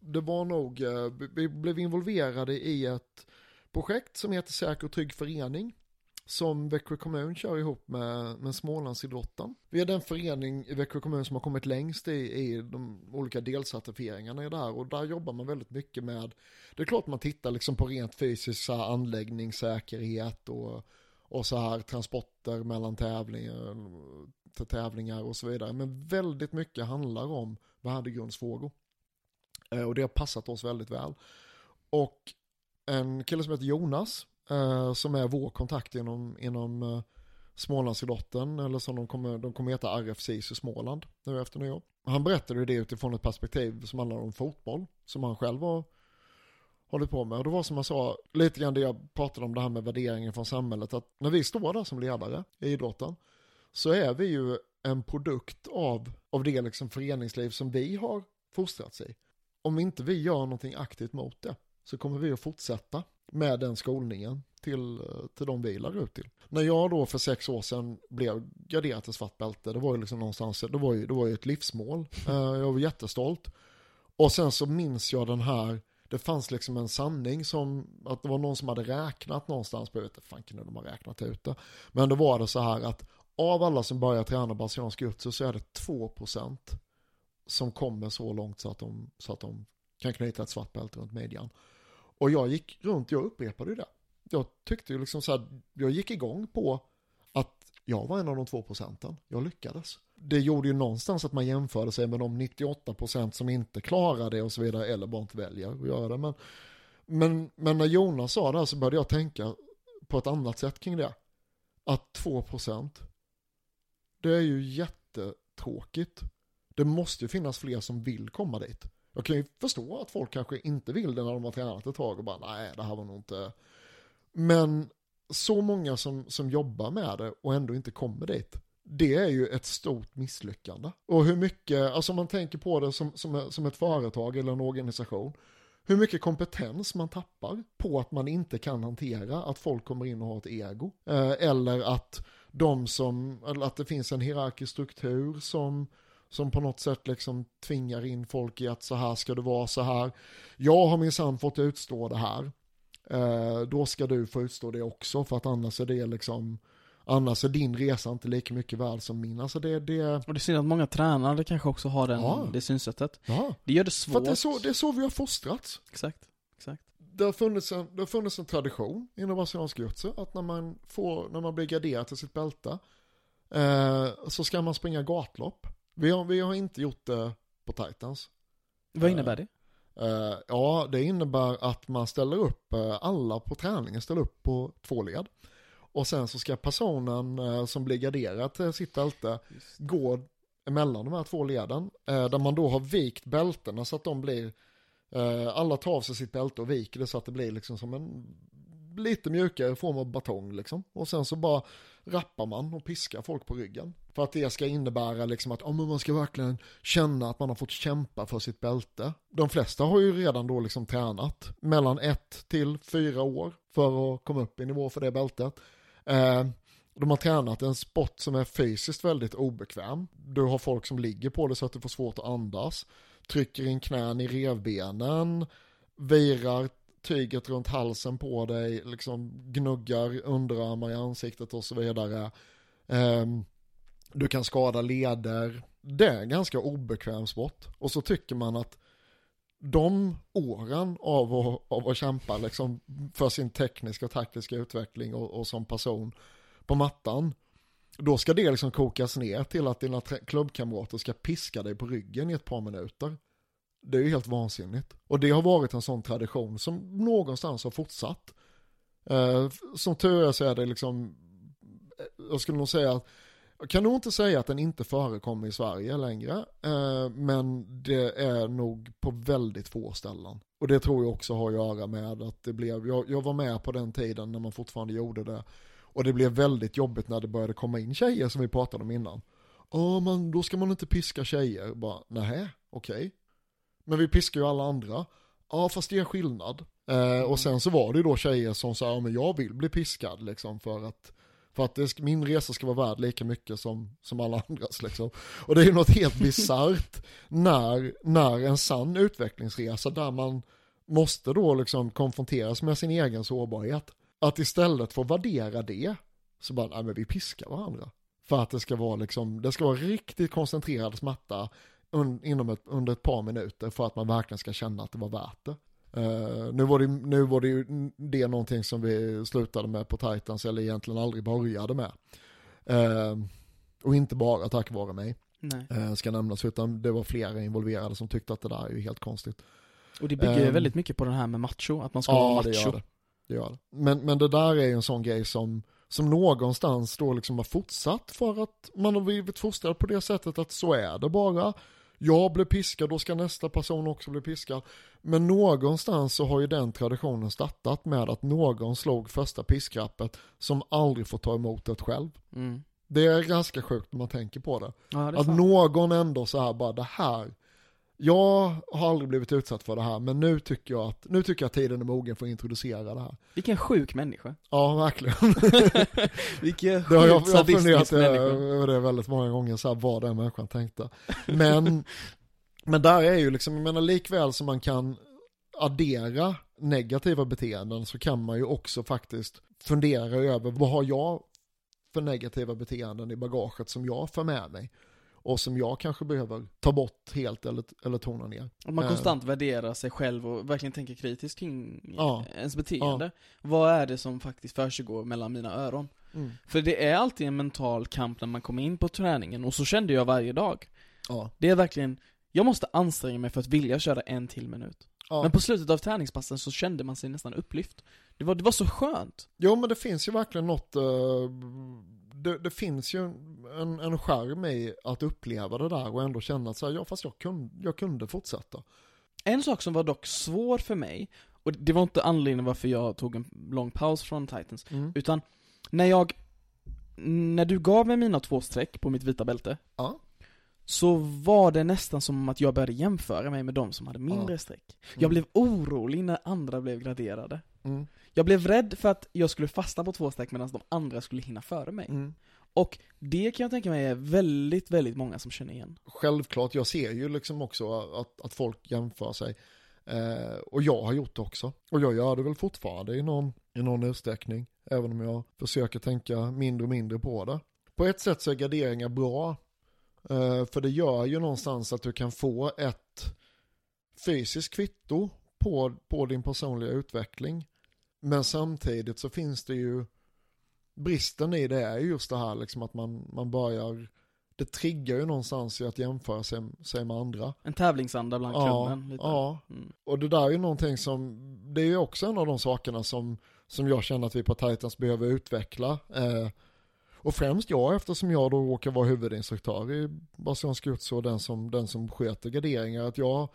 det var nog, eh, vi blev involverade i ett projekt som heter Säker och trygg förening som Växjö kommun kör ihop med, med Smålandsidrotten. Vi är den förening i Växjö kommun som har kommit längst i, i de olika delcertifieringarna i det här och där jobbar man väldigt mycket med, det är klart man tittar liksom på rent fysiska anläggningssäkerhet och, och så här transporter mellan tävlingar, till tävlingar och så vidare. Men väldigt mycket handlar om värdegrundsfrågor. Eh, och det har passat oss väldigt väl. Och en kille som heter Jonas eh, som är vår kontakt inom, inom eh, Smålandsidrotten, eller som de kommer, de kommer heta RFC i Småland nu efter nyår. Han berättade det utifrån ett perspektiv som handlar om fotboll, som han själv har hållit på med. Och det var som jag sa, lite grann det jag pratade om det här med värderingen från samhället, att när vi står där som ledare i idrotten, så är vi ju en produkt av, av det liksom föreningsliv som vi har fostrats i. Om inte vi gör någonting aktivt mot det, så kommer vi att fortsätta med den skolningen till, till de vi lär ut till. När jag då för sex år sedan blev graderad till svart bälte, det var ju liksom någonstans, det var ju, det var ju ett livsmål. Eh, jag var jättestolt. Och sen så minns jag den här, det fanns liksom en sanning som, att det var någon som hade räknat någonstans, jag vet inte fan kunde de ha räknat ut det. Men då var det så här att av alla som börjar träna brasiliansk jutsu så är det 2% som kommer så långt så att de, så att de kan knyta ett svart bälte runt midjan. Och jag gick runt, jag upprepade det. Jag tyckte ju liksom så här, jag gick igång på att jag var en av de två procenten. Jag lyckades. Det gjorde ju någonstans att man jämförde sig med de 98 procent som inte klarar det och så vidare, eller bara inte väljer att göra det. Men, men, men när Jonas sa det här så började jag tänka på ett annat sätt kring det. Att 2 procent, det är ju jättetråkigt. Det måste ju finnas fler som vill komma dit. Jag kan ju förstå att folk kanske inte vill det när de har tränat ett tag och bara nej det här var nog inte. Men så många som, som jobbar med det och ändå inte kommer dit. Det är ju ett stort misslyckande. Och hur mycket, alltså om man tänker på det som, som, som ett företag eller en organisation. Hur mycket kompetens man tappar på att man inte kan hantera att folk kommer in och har ett ego. Eh, eller att de som, eller att det finns en hierarkisk struktur som som på något sätt liksom tvingar in folk i att så här ska det vara, så här. Jag har minsann fått utstå det här. Eh, då ska du få utstå det också för att annars är det liksom Annars är din resa inte lika mycket värd som min. Alltså det, det... Och det ser att många tränare kanske också har den, ja. det synsättet. Ja. Det gör det svårt. För det är, så, det är så vi har fostrats. Exakt. Exakt. Det har funnits en, det har funnits en tradition inom brasiliansk jutsu att när man, får, när man blir garderad till sitt bälte eh, så ska man springa gatlopp. Vi har, vi har inte gjort det på Titans. Vad innebär det? Uh, ja, det innebär att man ställer upp, uh, alla på träningen ställer upp på två led. Och sen så ska personen uh, som blir garderad till sitt bälte gå emellan de här två leden. där man då har vikt bältena så att de blir, alla tar av sig sitt bälte och viker det så att det blir liksom som en lite mjukare form av batong liksom. Och sen så bara rappar man och piskar folk på ryggen. För att det ska innebära liksom att oh, man ska verkligen känna att man har fått kämpa för sitt bälte. De flesta har ju redan då liksom tränat mellan ett till fyra år för att komma upp i nivå för det bältet. Eh, de har tränat en sport som är fysiskt väldigt obekväm. Du har folk som ligger på det så att du får svårt att andas. trycker in knän i revbenen, virar tyget runt halsen på dig, liksom gnuggar underarmar i ansiktet och så vidare. Um, du kan skada leder. Det är en ganska obekväm sport. Och så tycker man att de åren av att, av att kämpa liksom för sin tekniska och taktiska utveckling och, och som person på mattan, då ska det liksom kokas ner till att dina klubbkamrater ska piska dig på ryggen i ett par minuter. Det är ju helt vansinnigt. Och det har varit en sån tradition som någonstans har fortsatt. Eh, som tur är så är det liksom, eh, jag skulle nog säga att jag kan nog inte säga att den inte förekommer i Sverige längre, eh, men det är nog på väldigt få ställen. Och det tror jag också har att göra med att det blev, jag, jag var med på den tiden när man fortfarande gjorde det, och det blev väldigt jobbigt när det började komma in tjejer som vi pratade om innan. Ja, men då ska man inte piska tjejer. Bara, nej, okej. Okay. Men vi piskar ju alla andra. Ja, fast det är skillnad. Eh, och sen så var det ju då tjejer som sa, ja men jag vill bli piskad liksom för att för att det, min resa ska vara värd lika mycket som, som alla andras liksom. Och det är ju något helt bisarrt när, när en sann utvecklingsresa där man måste då liksom konfronteras med sin egen sårbarhet. Att istället få värdera det, så bara, nej men vi piskar varandra. För att det ska vara liksom, det ska vara riktigt koncentrerad smärta un, inom ett, under ett par minuter för att man verkligen ska känna att det var värt det. Uh, nu, var det, nu var det ju det någonting som vi slutade med på Titans, eller egentligen aldrig började med. Uh, och inte bara tack vare mig, uh, ska nämnas, utan det var flera involverade som tyckte att det där är ju helt konstigt. Och det bygger ju väldigt mycket på det här med macho, att man ska ja, vara macho. Det gör det. det gör det. Men, men det där är ju en sån grej som, som någonstans då liksom har fortsatt för att man har blivit fostrad på det sättet att så är det bara jag blir piskad, då ska nästa person också bli piskad. Men någonstans så har ju den traditionen startat med att någon slog första piskrappet som aldrig får ta emot det själv. Mm. Det är ganska sjukt när man tänker på det. Ja, det att sant. någon ändå så här bara, det här, jag har aldrig blivit utsatt för det här, men nu tycker jag att, nu tycker jag att tiden är mogen för att introducera det här. Vilken sjuk människa. Ja, verkligen. Vilken sjukt jag, jag har funderat över det väldigt många gånger, så här, vad den människan tänkte. Men, men där är ju liksom, jag menar likväl som man kan addera negativa beteenden så kan man ju också faktiskt fundera över vad har jag för negativa beteenden i bagaget som jag för med mig och som jag kanske behöver ta bort helt eller, eller tona ner. Att man konstant uh, värderar sig själv och verkligen tänker kritiskt kring ja, ens beteende. Ja. Vad är det som faktiskt försiggår mellan mina öron? Mm. För det är alltid en mental kamp när man kommer in på träningen, och så kände jag varje dag. Ja. Det är verkligen, jag måste anstränga mig för att vilja köra en till minut. Ja. Men på slutet av träningspassen så kände man sig nästan upplyft. Det var, det var så skönt. Jo men det finns ju verkligen något, uh, det, det, finns ju en, en skärm i att uppleva det där och ändå känna att så här, ja fast jag kunde, jag kunde fortsätta. En sak som var dock svår för mig, och det var inte anledningen varför jag tog en lång paus från Titans, mm. utan när jag, när du gav mig mina två streck på mitt vita bälte, ja. så var det nästan som att jag började jämföra mig med de som hade mindre ja. streck. Jag mm. blev orolig när andra blev graderade. Mm. Jag blev rädd för att jag skulle fastna på två streck medan de andra skulle hinna före mig. Mm. Och det kan jag tänka mig är väldigt, väldigt många som känner igen. Självklart, jag ser ju liksom också att, att folk jämför sig. Eh, och jag har gjort det också. Och jag gör det väl fortfarande i någon, i någon utsträckning. Även om jag försöker tänka mindre och mindre på det. På ett sätt så är graderingar bra. Eh, för det gör ju någonstans att du kan få ett fysiskt kvitto på, på din personliga utveckling. Men samtidigt så finns det ju bristen i det är just det här liksom att man, man börjar det triggar ju någonstans i att jämföra sig, sig med andra. En tävlingsanda bland ja, klubben. Lite. Ja, mm. och det där är ju någonting som, det är ju också en av de sakerna som, som jag känner att vi på Titans behöver utveckla. Eh, och främst jag eftersom jag då råkar vara huvudinstruktör i Brasiliansk och den som, den som sköter graderingar. Att jag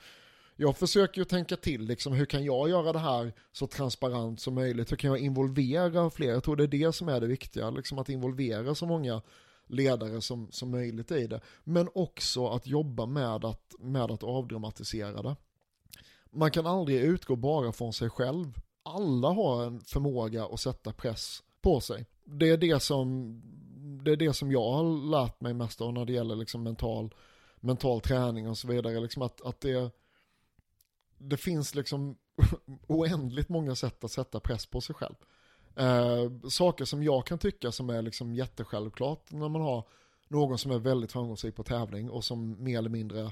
jag försöker ju tänka till, liksom, hur kan jag göra det här så transparent som möjligt? Hur kan jag involvera fler? Jag tror det är det som är det viktiga, liksom att involvera så många ledare som, som möjligt i det. Men också att jobba med att, med att avdramatisera det. Man kan aldrig utgå bara från sig själv. Alla har en förmåga att sätta press på sig. Det är det som, det är det som jag har lärt mig mest av när det gäller liksom mental mental träning och så vidare. Liksom att, att det, det finns liksom oändligt många sätt att sätta press på sig själv. Eh, saker som jag kan tycka som är liksom jättesjälvklart när man har någon som är väldigt framgångsrik på tävling och som mer eller mindre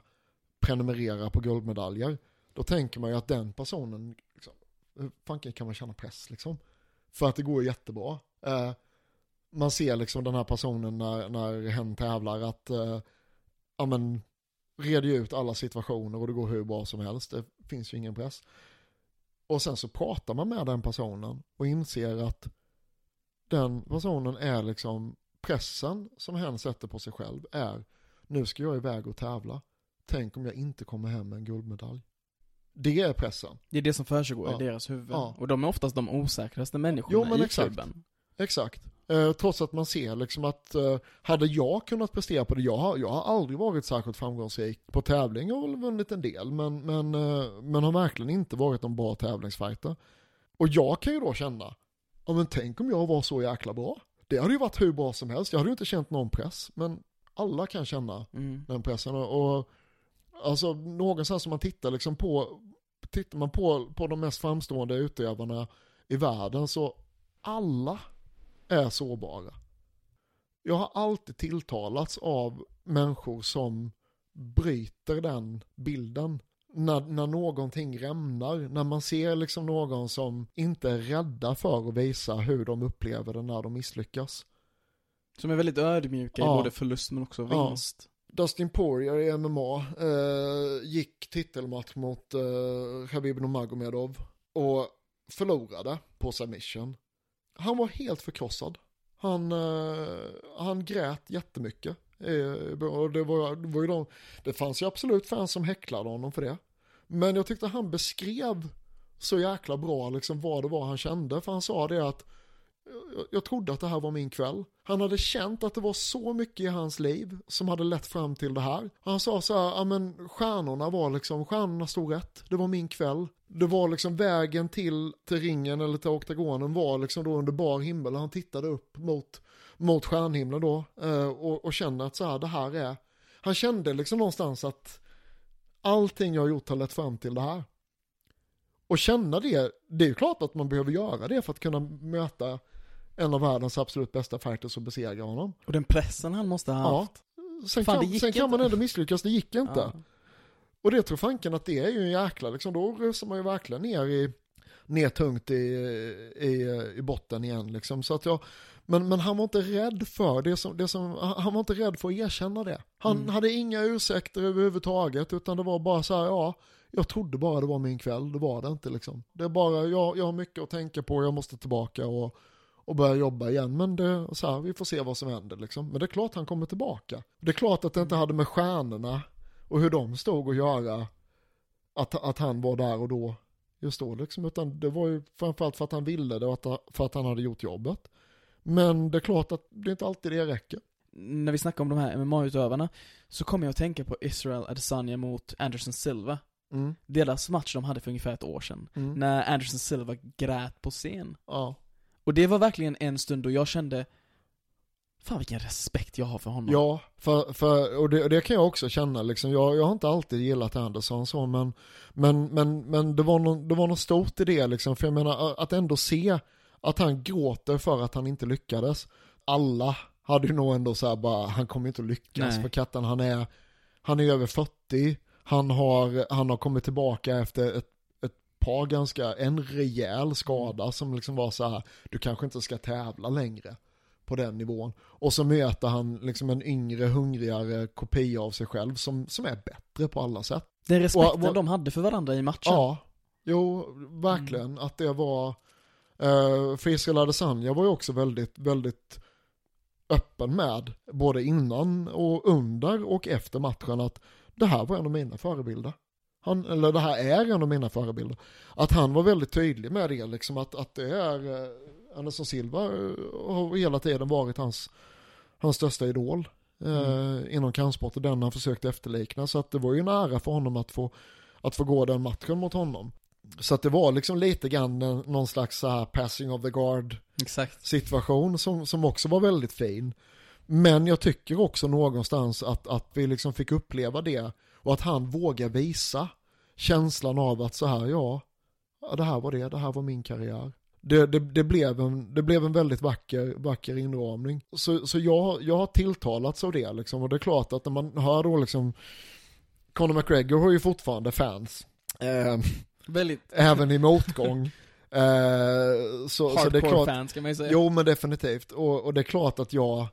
prenumererar på guldmedaljer. Då tänker man ju att den personen, liksom, hur fanken kan man känna press liksom? För att det går jättebra. Eh, man ser liksom den här personen när, när hen tävlar att, eh, ja men, reder ut alla situationer och det går hur bra som helst. Det finns ju ingen press. Och sen så pratar man med den personen och inser att den personen är liksom pressen som hen sätter på sig själv är nu ska jag iväg och tävla. Tänk om jag inte kommer hem med en guldmedalj. Det är pressen. Det är det som försiggår Ja. i deras huvud. Ja. Och de är oftast de osäkraste människorna Jo, men i exakt. klubben. Exakt. Eh, trots att man ser liksom att eh, hade jag kunnat prestera på det, jag har, jag har aldrig varit särskilt framgångsrik på tävling, väl vunnit en del, men, men, eh, men har verkligen inte varit en bra tävlingsfighter. Och jag kan ju då känna, ja men tänk om jag var så jäkla bra. Det hade ju varit hur bra som helst, jag hade ju inte känt någon press, men alla kan känna Mm. den pressen. Och, och alltså någonstans som man tittar liksom på, tittar man på, på de mest framstående utövarna i världen så alla är sårbara. Jag har alltid tilltalats av människor som bryter den bilden. När, när någonting rämnar, när man ser liksom någon som inte är rädda för att visa hur de upplever det när de misslyckas. Som är väldigt ödmjuka i Ja. både förlust men också Ja. vinst. Dustin Poirier i MMA eh, gick titelmatch mot eh, Khabib Nurmagomedov och förlorade på submission. Han var helt förkrossad. Han, eh, han grät jättemycket. Eh, och det, var, det, var ju de, det fanns ju absolut fans som häcklade honom för det. Men jag tyckte han beskrev så jäkla bra liksom vad det var han kände. För han sa det att jag, jag trodde att det här var min kväll. Han hade känt att det var så mycket i hans liv som hade lett fram till det här. Han sa så här, ja men stjärnorna var liksom, stjärnorna stod rätt. Det var min kväll. Det var liksom vägen till, till ringen eller till oktagonen var liksom då under bar himmel. Han tittade upp mot, mot stjärnhimlen då eh, och, och kände att så här, det här är, han kände liksom någonstans att allting jag har gjort har lett fram till det här. Och känna det, det är ju klart att man behöver göra det för att kunna möta en av världens absolut bästa fighters och besegra honom. Och den pressen han måste ha Ja. haft. Sen, Fan, kan, sen kan man ändå misslyckas, det gick inte. Ja. Och det tror fanken att det är ju en jäkla, liksom, då rusar man ju verkligen ner i, ner tungt i, i, i botten igen liksom. Så att jag, men, men han var inte rädd för det som, det som, han var inte rädd för att erkänna det. Han Mm. hade inga ursäkter överhuvudtaget, utan det var bara så här, ja, jag trodde bara det var min kväll, det var det inte liksom. Det är bara, jag, jag har mycket att tänka på, jag måste tillbaka och, och börja jobba igen. Men det, så här, vi får se vad som händer liksom. Men det är klart han kommer tillbaka. Det är klart att det inte hade med stjärnorna och hur de stod och göra att, att han var där och då just då liksom. Utan det var ju framförallt för att han ville det och att, för att han hade gjort jobbet. Men det är klart att det inte alltid det räcker. När vi snackar om de här MMA-utövarna så kommer jag att tänka på Israel Adesanya mot Anderson Silva. Mm. Deras match de hade för ungefär ett år sedan. Mm. När Anderson Silva grät på scen. Ja. Och det var verkligen en stund då jag kände Fan vilken respekt jag har för honom. Ja, för, för, och, det, och det kan jag också känna liksom. Jag, jag har inte alltid gillat Anderson så, men, men, men, men det, var någon, det var något stort i det liksom. För jag menar, att ändå se att han gråter för att han inte lyckades. Alla hade ju nog ändå så här bara, han kommer inte att lyckas Nej. för katten, han är, han är över 40, han har, han har kommit tillbaka efter ett, ett par ganska, en rejäl skada som liksom var så här, du kanske inte ska tävla längre på den nivån. Och så möter han liksom en yngre, hungrigare kopia av sig själv som, som är bättre på alla sätt. Den respekten Och- och- de hade för varandra i matchen. Ja, jo, verkligen. Att det var, uh, för Israel Adesanya var ju också väldigt, väldigt öppen med, både innan och under och efter matchen, att det här var en av mina förebilder. Han, eller det här är en av mina förebilder. Att han var väldigt tydlig med det, liksom att, att det är, uh, Anderson Silva eh, har hela tiden varit hans, hans största idol. eh, inom kampsport och den han försökte efterlikna. Så att det var ju en ära för honom att få, att få gå den matchen mot honom. Så att det var liksom lite grann någon slags så här passing of the guard Exakt. situation som, som också var väldigt fin. Men jag tycker också någonstans att, att vi liksom fick uppleva det och att han vågar visa känslan av att så här, ja, ja det här var det, det här var min karriär. Det, det, det, blev, en, det blev en väldigt vacker, vacker inramning. Så, så jag, jag har tilltalats av det liksom. Och det är klart att när man hör då liksom Conor McGregor har ju fortfarande fans. Eh, Väldigt även i motgång. Eh, så, så det är hardcore klart, fans kan man ju säga. Jo men definitivt. Och, och det är klart att jag,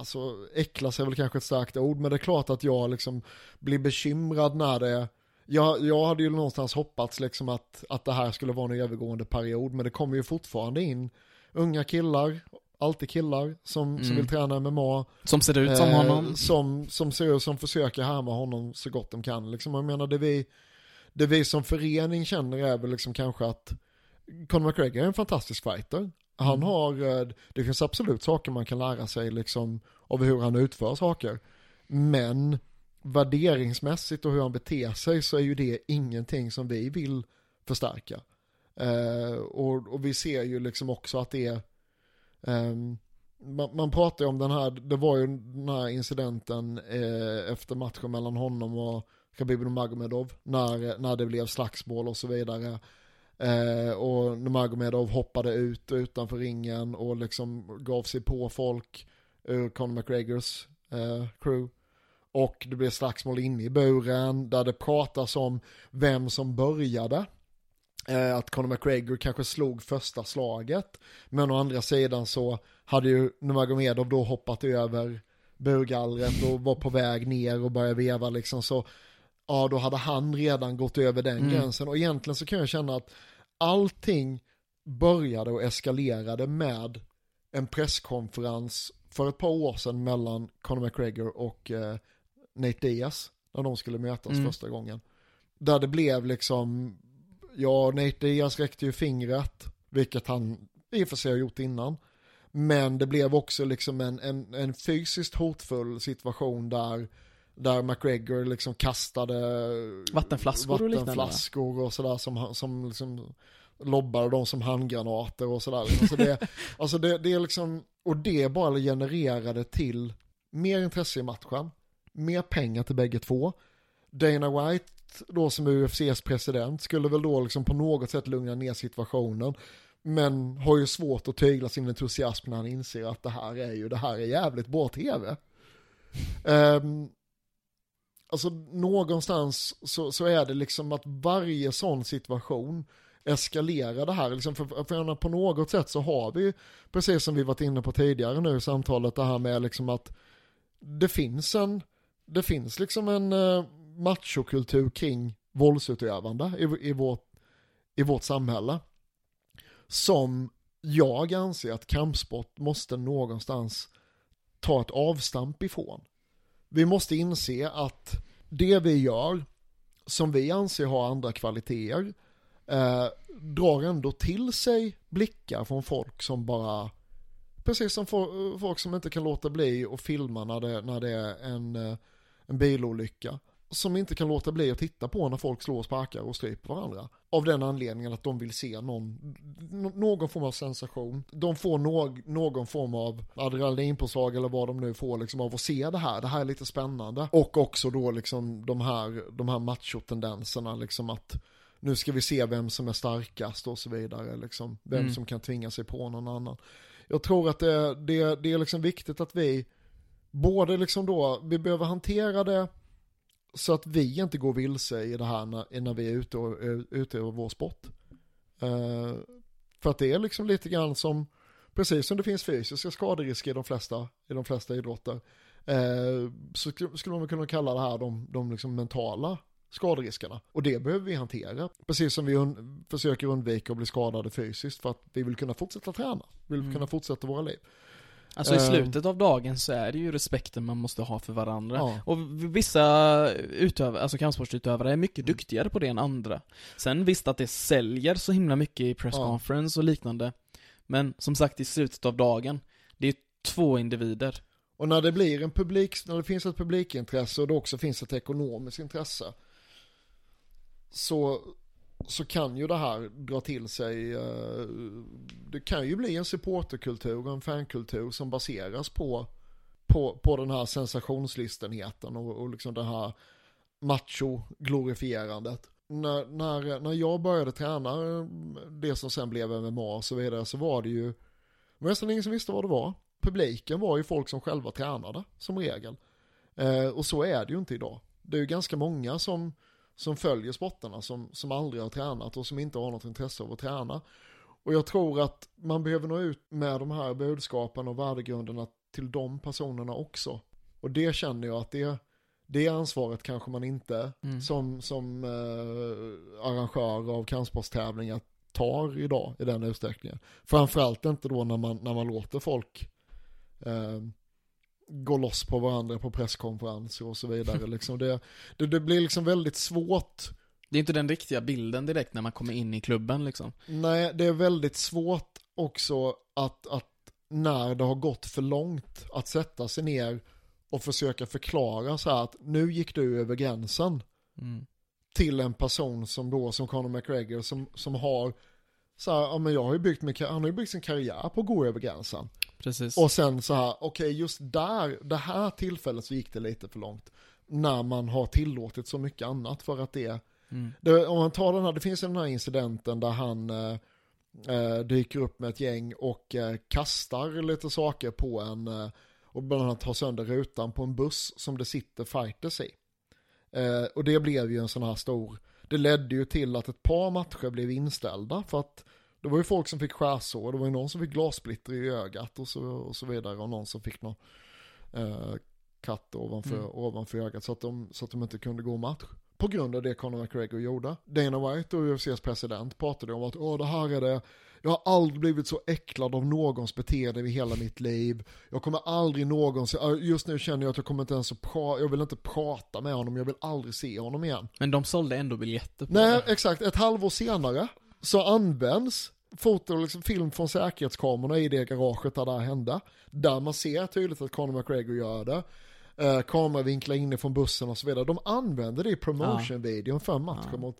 alltså äcklas är väl kanske ett starkt ord, men det är klart att jag liksom blir bekymrad när det, jag, jag hade ju någonstans hoppats liksom att, att det här skulle vara en övergående period, men det kommer ju fortfarande in unga killar, alltid killar som, som Mm. vill träna MMA. Som ser ut som eh, honom. Som, som ser ut som försöker härma honom så gott de kan. Liksom, jag menar det vi, det vi som förening känner är väl liksom kanske att Conor McGregor är en fantastisk fighter. Han Mm. har, eh, det finns absolut saker man kan lära sig liksom av hur han utför saker. Men värderingsmässigt och hur han beter sig så är ju det ingenting som vi vill förstärka. Eh, och, och vi ser ju liksom också att det är, ehm, man, man pratar ju om den här, det var ju den här incidenten eh, efter matchen mellan honom och Khabib Nurmagomedov när, när det blev slagsmål och så vidare. Eh, och Nurmagomedov hoppade ut utanför ringen och liksom gav sig på folk ur Conor McGregors eh, crew. Och det blev slagsmål inne i buren där det pratas om vem som började. Eh, att Conor McGregor kanske slog första slaget. Men å andra sidan så hade ju Nurmagomedov då hoppat över burgallret och var på väg ner och började veva liksom så. Ja, då hade han redan gått över den Mm. gränsen. Och egentligen så kan jag känna att allting började och eskalerade med en presskonferens för ett par år sedan mellan Conor McGregor och eh, Nate Diaz när de skulle mötas Mm. första gången. Där det blev liksom, ja Nate Diaz räckte ju fingret, vilket han i och för sig har gjort innan. Men det blev också liksom en, en, en fysiskt hotfull situation där, där McGregor liksom kastade Vattenflaskor och vattenflaskor och sådär som, som liksom lobbade dem som handgranater och sådär. Alltså det, alltså det, det är liksom, och det bara genererade till mer intresse i matchen, mer pengar till bägge två. Dana White då som UFCs president skulle väl då liksom på något sätt lugna ner situationen. Men har ju svårt att tygla sin entusiasm när han inser att det här är ju, det här är jävligt bra tv. Ehm, alltså någonstans så, så är det liksom att varje sån situation eskalerar det här. Liksom för, för på något sätt så har vi, precis som vi varit inne på tidigare nu i samtalet, det här med liksom att det finns en, det finns liksom en eh, machokultur kring våldsutövande i, i, vårt, i vårt samhälle. Som jag anser att kampsport måste någonstans ta ett avstamp ifrån. Vi måste inse att det vi gör, som vi anser har andra kvaliteter, eh, drar ändå till sig blickar från folk som bara, precis som folk som inte kan låta bli att filma när det, när det är en, eh, en bilolycka. Som inte kan låta bli att titta på när folk slår, sparkar och stryper varandra. Av den anledningen att de vill se någon, någon form av sensation. De får någ, någon form av adrenalinpåslag eller vad de nu får liksom av att se det här. Det här är lite spännande. Och också då liksom de här, de här machotendenserna liksom att nu ska vi se vem som är starkast och så vidare liksom. Vem Mm. som kan tvinga sig på någon annan. Jag tror att det, det, det är liksom viktigt att vi både liksom då, vi behöver hantera det så att vi inte går vilse i det här när, när vi är ute och utövar vår sport. Eh, för att det är liksom lite grann som, precis som det finns fysiska skaderisker i de flesta, i de flesta idrotter, eh, så sk- skulle man kunna kalla det här de, de liksom mentala skaderiskerna. Och det behöver vi hantera. Precis som vi un- försöker undvika att bli skadade fysiskt för att vi vill kunna fortsätta träna. Vi vill Mm. kunna fortsätta våra liv. Alltså i Ehm. slutet av dagen så är det ju respekten man måste ha för varandra. Ja. Och vissa utövare, alltså kampsportsutövare är mycket Mm. duktigare på det än andra. Sen visst att det säljer så himla mycket i press Ja. conference och liknande. Men som sagt i slutet av dagen, det är två individer. Och när det blir en publik, när det finns ett publikintresse och det också finns ett ekonomiskt intresse. Så så kan ju det här dra till sig, eh, det kan ju bli en supporterkultur och en fankultur som baseras på, på, på den här sensationslistenheten och, och liksom det här macho-glorifierandet. När, när, när jag började träna eh, det som sen blev MMA och så vidare så var det ju, det var nästan ingen som visste vad det var. Publiken var ju folk som själva tränade som regel. Eh, och så är det ju inte idag. Det är ju ganska många som, som följer sporterna som, som aldrig har tränat och som inte har något intresse av att träna. Och jag tror att man behöver nå ut med de här budskapen och värdegrunderna till de personerna också. Och det känner jag att det, det ansvaret kanske man inte Mm. som, som eh, arrangör av kampsportstävlingar tar idag i den utsträckningen. Framförallt inte då när man, när man låter folk eh, gå loss på varandra på presskonferenser och så vidare. liksom det, det, det blir liksom väldigt svårt. Det är inte den riktiga bilden direkt när man kommer in i klubben liksom. Nej, det är väldigt svårt också att, att när det har gått för långt att sätta sig ner och försöka förklara så här att nu gick du över gränsen Mm. till en person som då, som Conor McGregor, som, som har så här, ja men jag har ju byggt min, han har ju byggt sin karriär på att gå över gränsen. Precis. Och sen så här, okej just där, det här tillfället så gick det lite för långt. När man har tillåtit så mycket annat för att det, Mm. det om man tar den här, det finns den här incidenten där han eh, eh, dyker upp med ett gäng och eh, kastar lite saker på en, eh, och bland annat tar sönder rutan på en buss som det sitter fighters i. Eh, och det blev ju en sån här stor, det ledde ju till att ett par matcher blev inställda för att det var ju folk som fick skärsår, det var ju någon som fick glassplitter i ögat och så, och så vidare och någon som fick någon eh, katt ovanför, Mm. ovanför ögat så att, de, så att de inte kunde gå match. På grund av det Conor McGregor gjorde. Dana White och UFCs president pratade om att Åh, det här är det, jag har aldrig blivit så äcklad av någons beteende i hela mitt liv. Jag kommer aldrig någonsin, just nu känner jag att jag kommer inte ens att prata, jag vill inte prata med honom, jag vill aldrig se honom igen. Men de sålde ändå biljetter på Nej, det. exakt. Ett halvår senare så används foto, liksom film från säkerhetskamerorna i det garaget där det här hände. Där man ser tydligt att Conor McGregor gör det. Eh, kameravinklar inifrån bussen och så vidare. De använder det i promotion-videon för matchen Ja. mot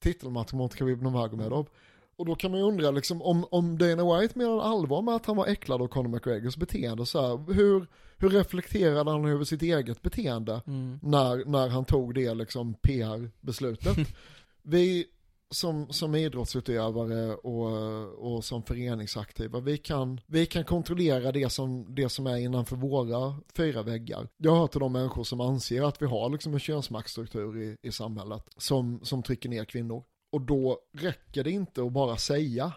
titelmatchen mot Khabib Nurmagomedov. Och då kan man ju undra liksom om, om Dana White menade allvar med att han var äcklad av Conor McGregors beteende så här, hur, hur reflekterade han över sitt eget beteende? Mm. när, när han tog det liksom PR-beslutet. vi som, som idrottsutövare och, och som föreningsaktiva, vi kan, vi kan kontrollera det som, det som är innanför våra fyra väggar. Jag hör till de människor som anser att vi har liksom en könsmaktstruktur i, i samhället som, som trycker ner kvinnor. Och då räcker det inte att bara säga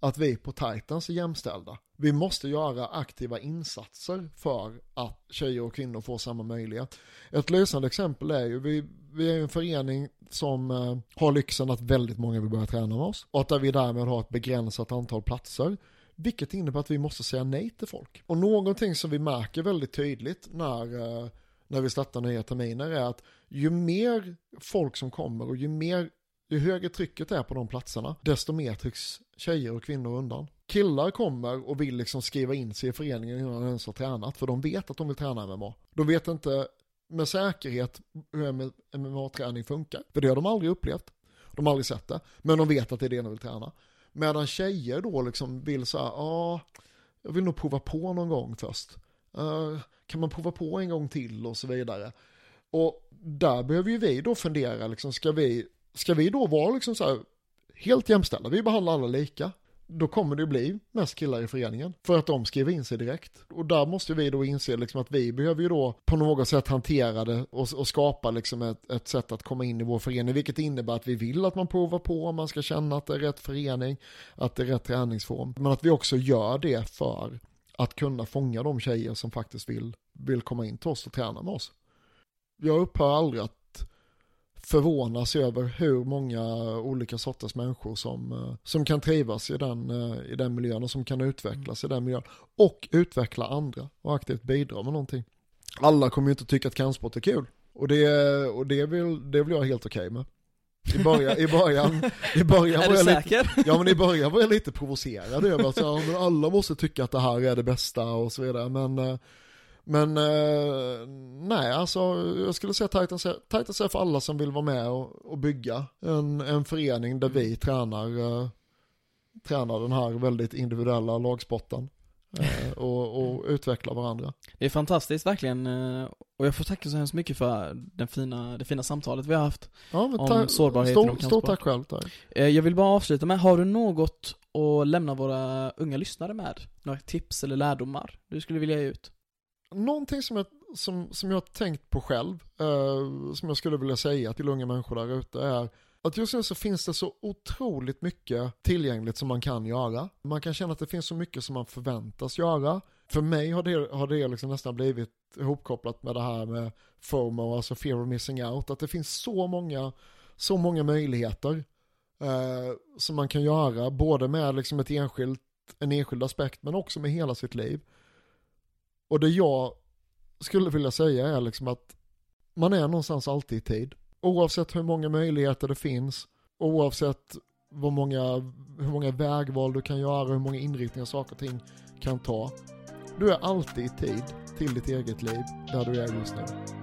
att vi på Titans är jämställda. Vi måste göra aktiva insatser för att tjejer och kvinnor får samma möjlighet. Ett lysande exempel är ju, vi, vi är ju en förening som eh, har lyxen att väldigt många vill börja träna med oss. Och att vi därmed har ett begränsat antal platser. Vilket innebär att vi måste säga nej till folk. Och någonting som vi märker väldigt tydligt när, eh, när vi startar nya terminer är att ju mer folk som kommer och ju mer ju högre trycket är på de platserna, desto mer trycks tjejer och kvinnor undan. Killar kommer och vill liksom skriva in sig i föreningen innan de ens har tränat, för de vet att de vill träna MMA. De vet inte med säkerhet hur MMA-träning funkar, för det har de aldrig upplevt. De har aldrig sett det, men de vet att det är det de vill träna. Medan tjejer då liksom vill så här, ja, jag vill nog prova på någon gång först. Uh, kan man prova på en gång till och så vidare. Och där behöver ju vi då fundera, liksom, ska vi ska vi då vara liksom så här helt jämställda, vi behandlar alla lika, då kommer det bli mest killar i föreningen. För att de skriver in sig direkt. Och där måste vi då inse liksom att vi behöver ju då på något sätt hantera det och, och skapa liksom ett, ett sätt att komma in i vår förening. Vilket innebär att vi vill att man provar på, om man ska känna att det är rätt förening, att det är rätt träningsform. Men att vi också gör det för att kunna fånga de tjejer som faktiskt vill, vill komma in till oss och träna med oss. Jag upphör aldrig att förvånas över hur många olika sorters människor som, eh, som kan trivas i den, eh, i den miljön och som kan utvecklas i den miljön. Och utveckla andra och aktivt bidra med någonting. Alla kommer ju inte tycka att kampsport är kul. Och det, och det, vill, det vill jag helt okej med. I början, i början, i början Är var jag lite? Ja men i början var jag lite provocerad över att så, alla måste tycka att det här är det bästa och så vidare. Men, eh, Men eh, nej, alltså jag skulle säga Titans Titans är för alla som vill vara med och, och bygga en, en förening där vi tränar, eh, tränar den här väldigt individuella lagsporten. Eh, och, och utveckla varandra. Det är fantastiskt verkligen eh, och jag får tacka så hemskt mycket för den fina, det fina samtalet vi har haft Ja, om sårbarhet stor, inom Stort tack själv tack. Eh, Jag vill bara avsluta med, har du något att lämna våra unga lyssnare med? Några tips eller lärdomar du skulle vilja ge ut? Någonting som jag, som, som jag har tänkt på själv, eh, som jag skulle vilja säga till unga människor där ute är att just nu så finns det så otroligt mycket tillgängligt som man kan göra. Man kan känna att det finns så mycket som man förväntas göra. För mig har det, har det liksom nästan blivit ihopkopplat med det här med FOMO, alltså fear of missing out. Att det finns så många, så många möjligheter eh, som man kan göra, både med liksom ett enskilt, en enskild aspekt men också med hela sitt liv. Och det jag skulle vilja säga är liksom att man är någonstans alltid i tid. Oavsett hur många möjligheter det finns, oavsett vad många, hur många vägval du kan göra, hur många inriktningar saker och ting kan ta. Du är alltid i tid till ditt eget liv, där du är just nu.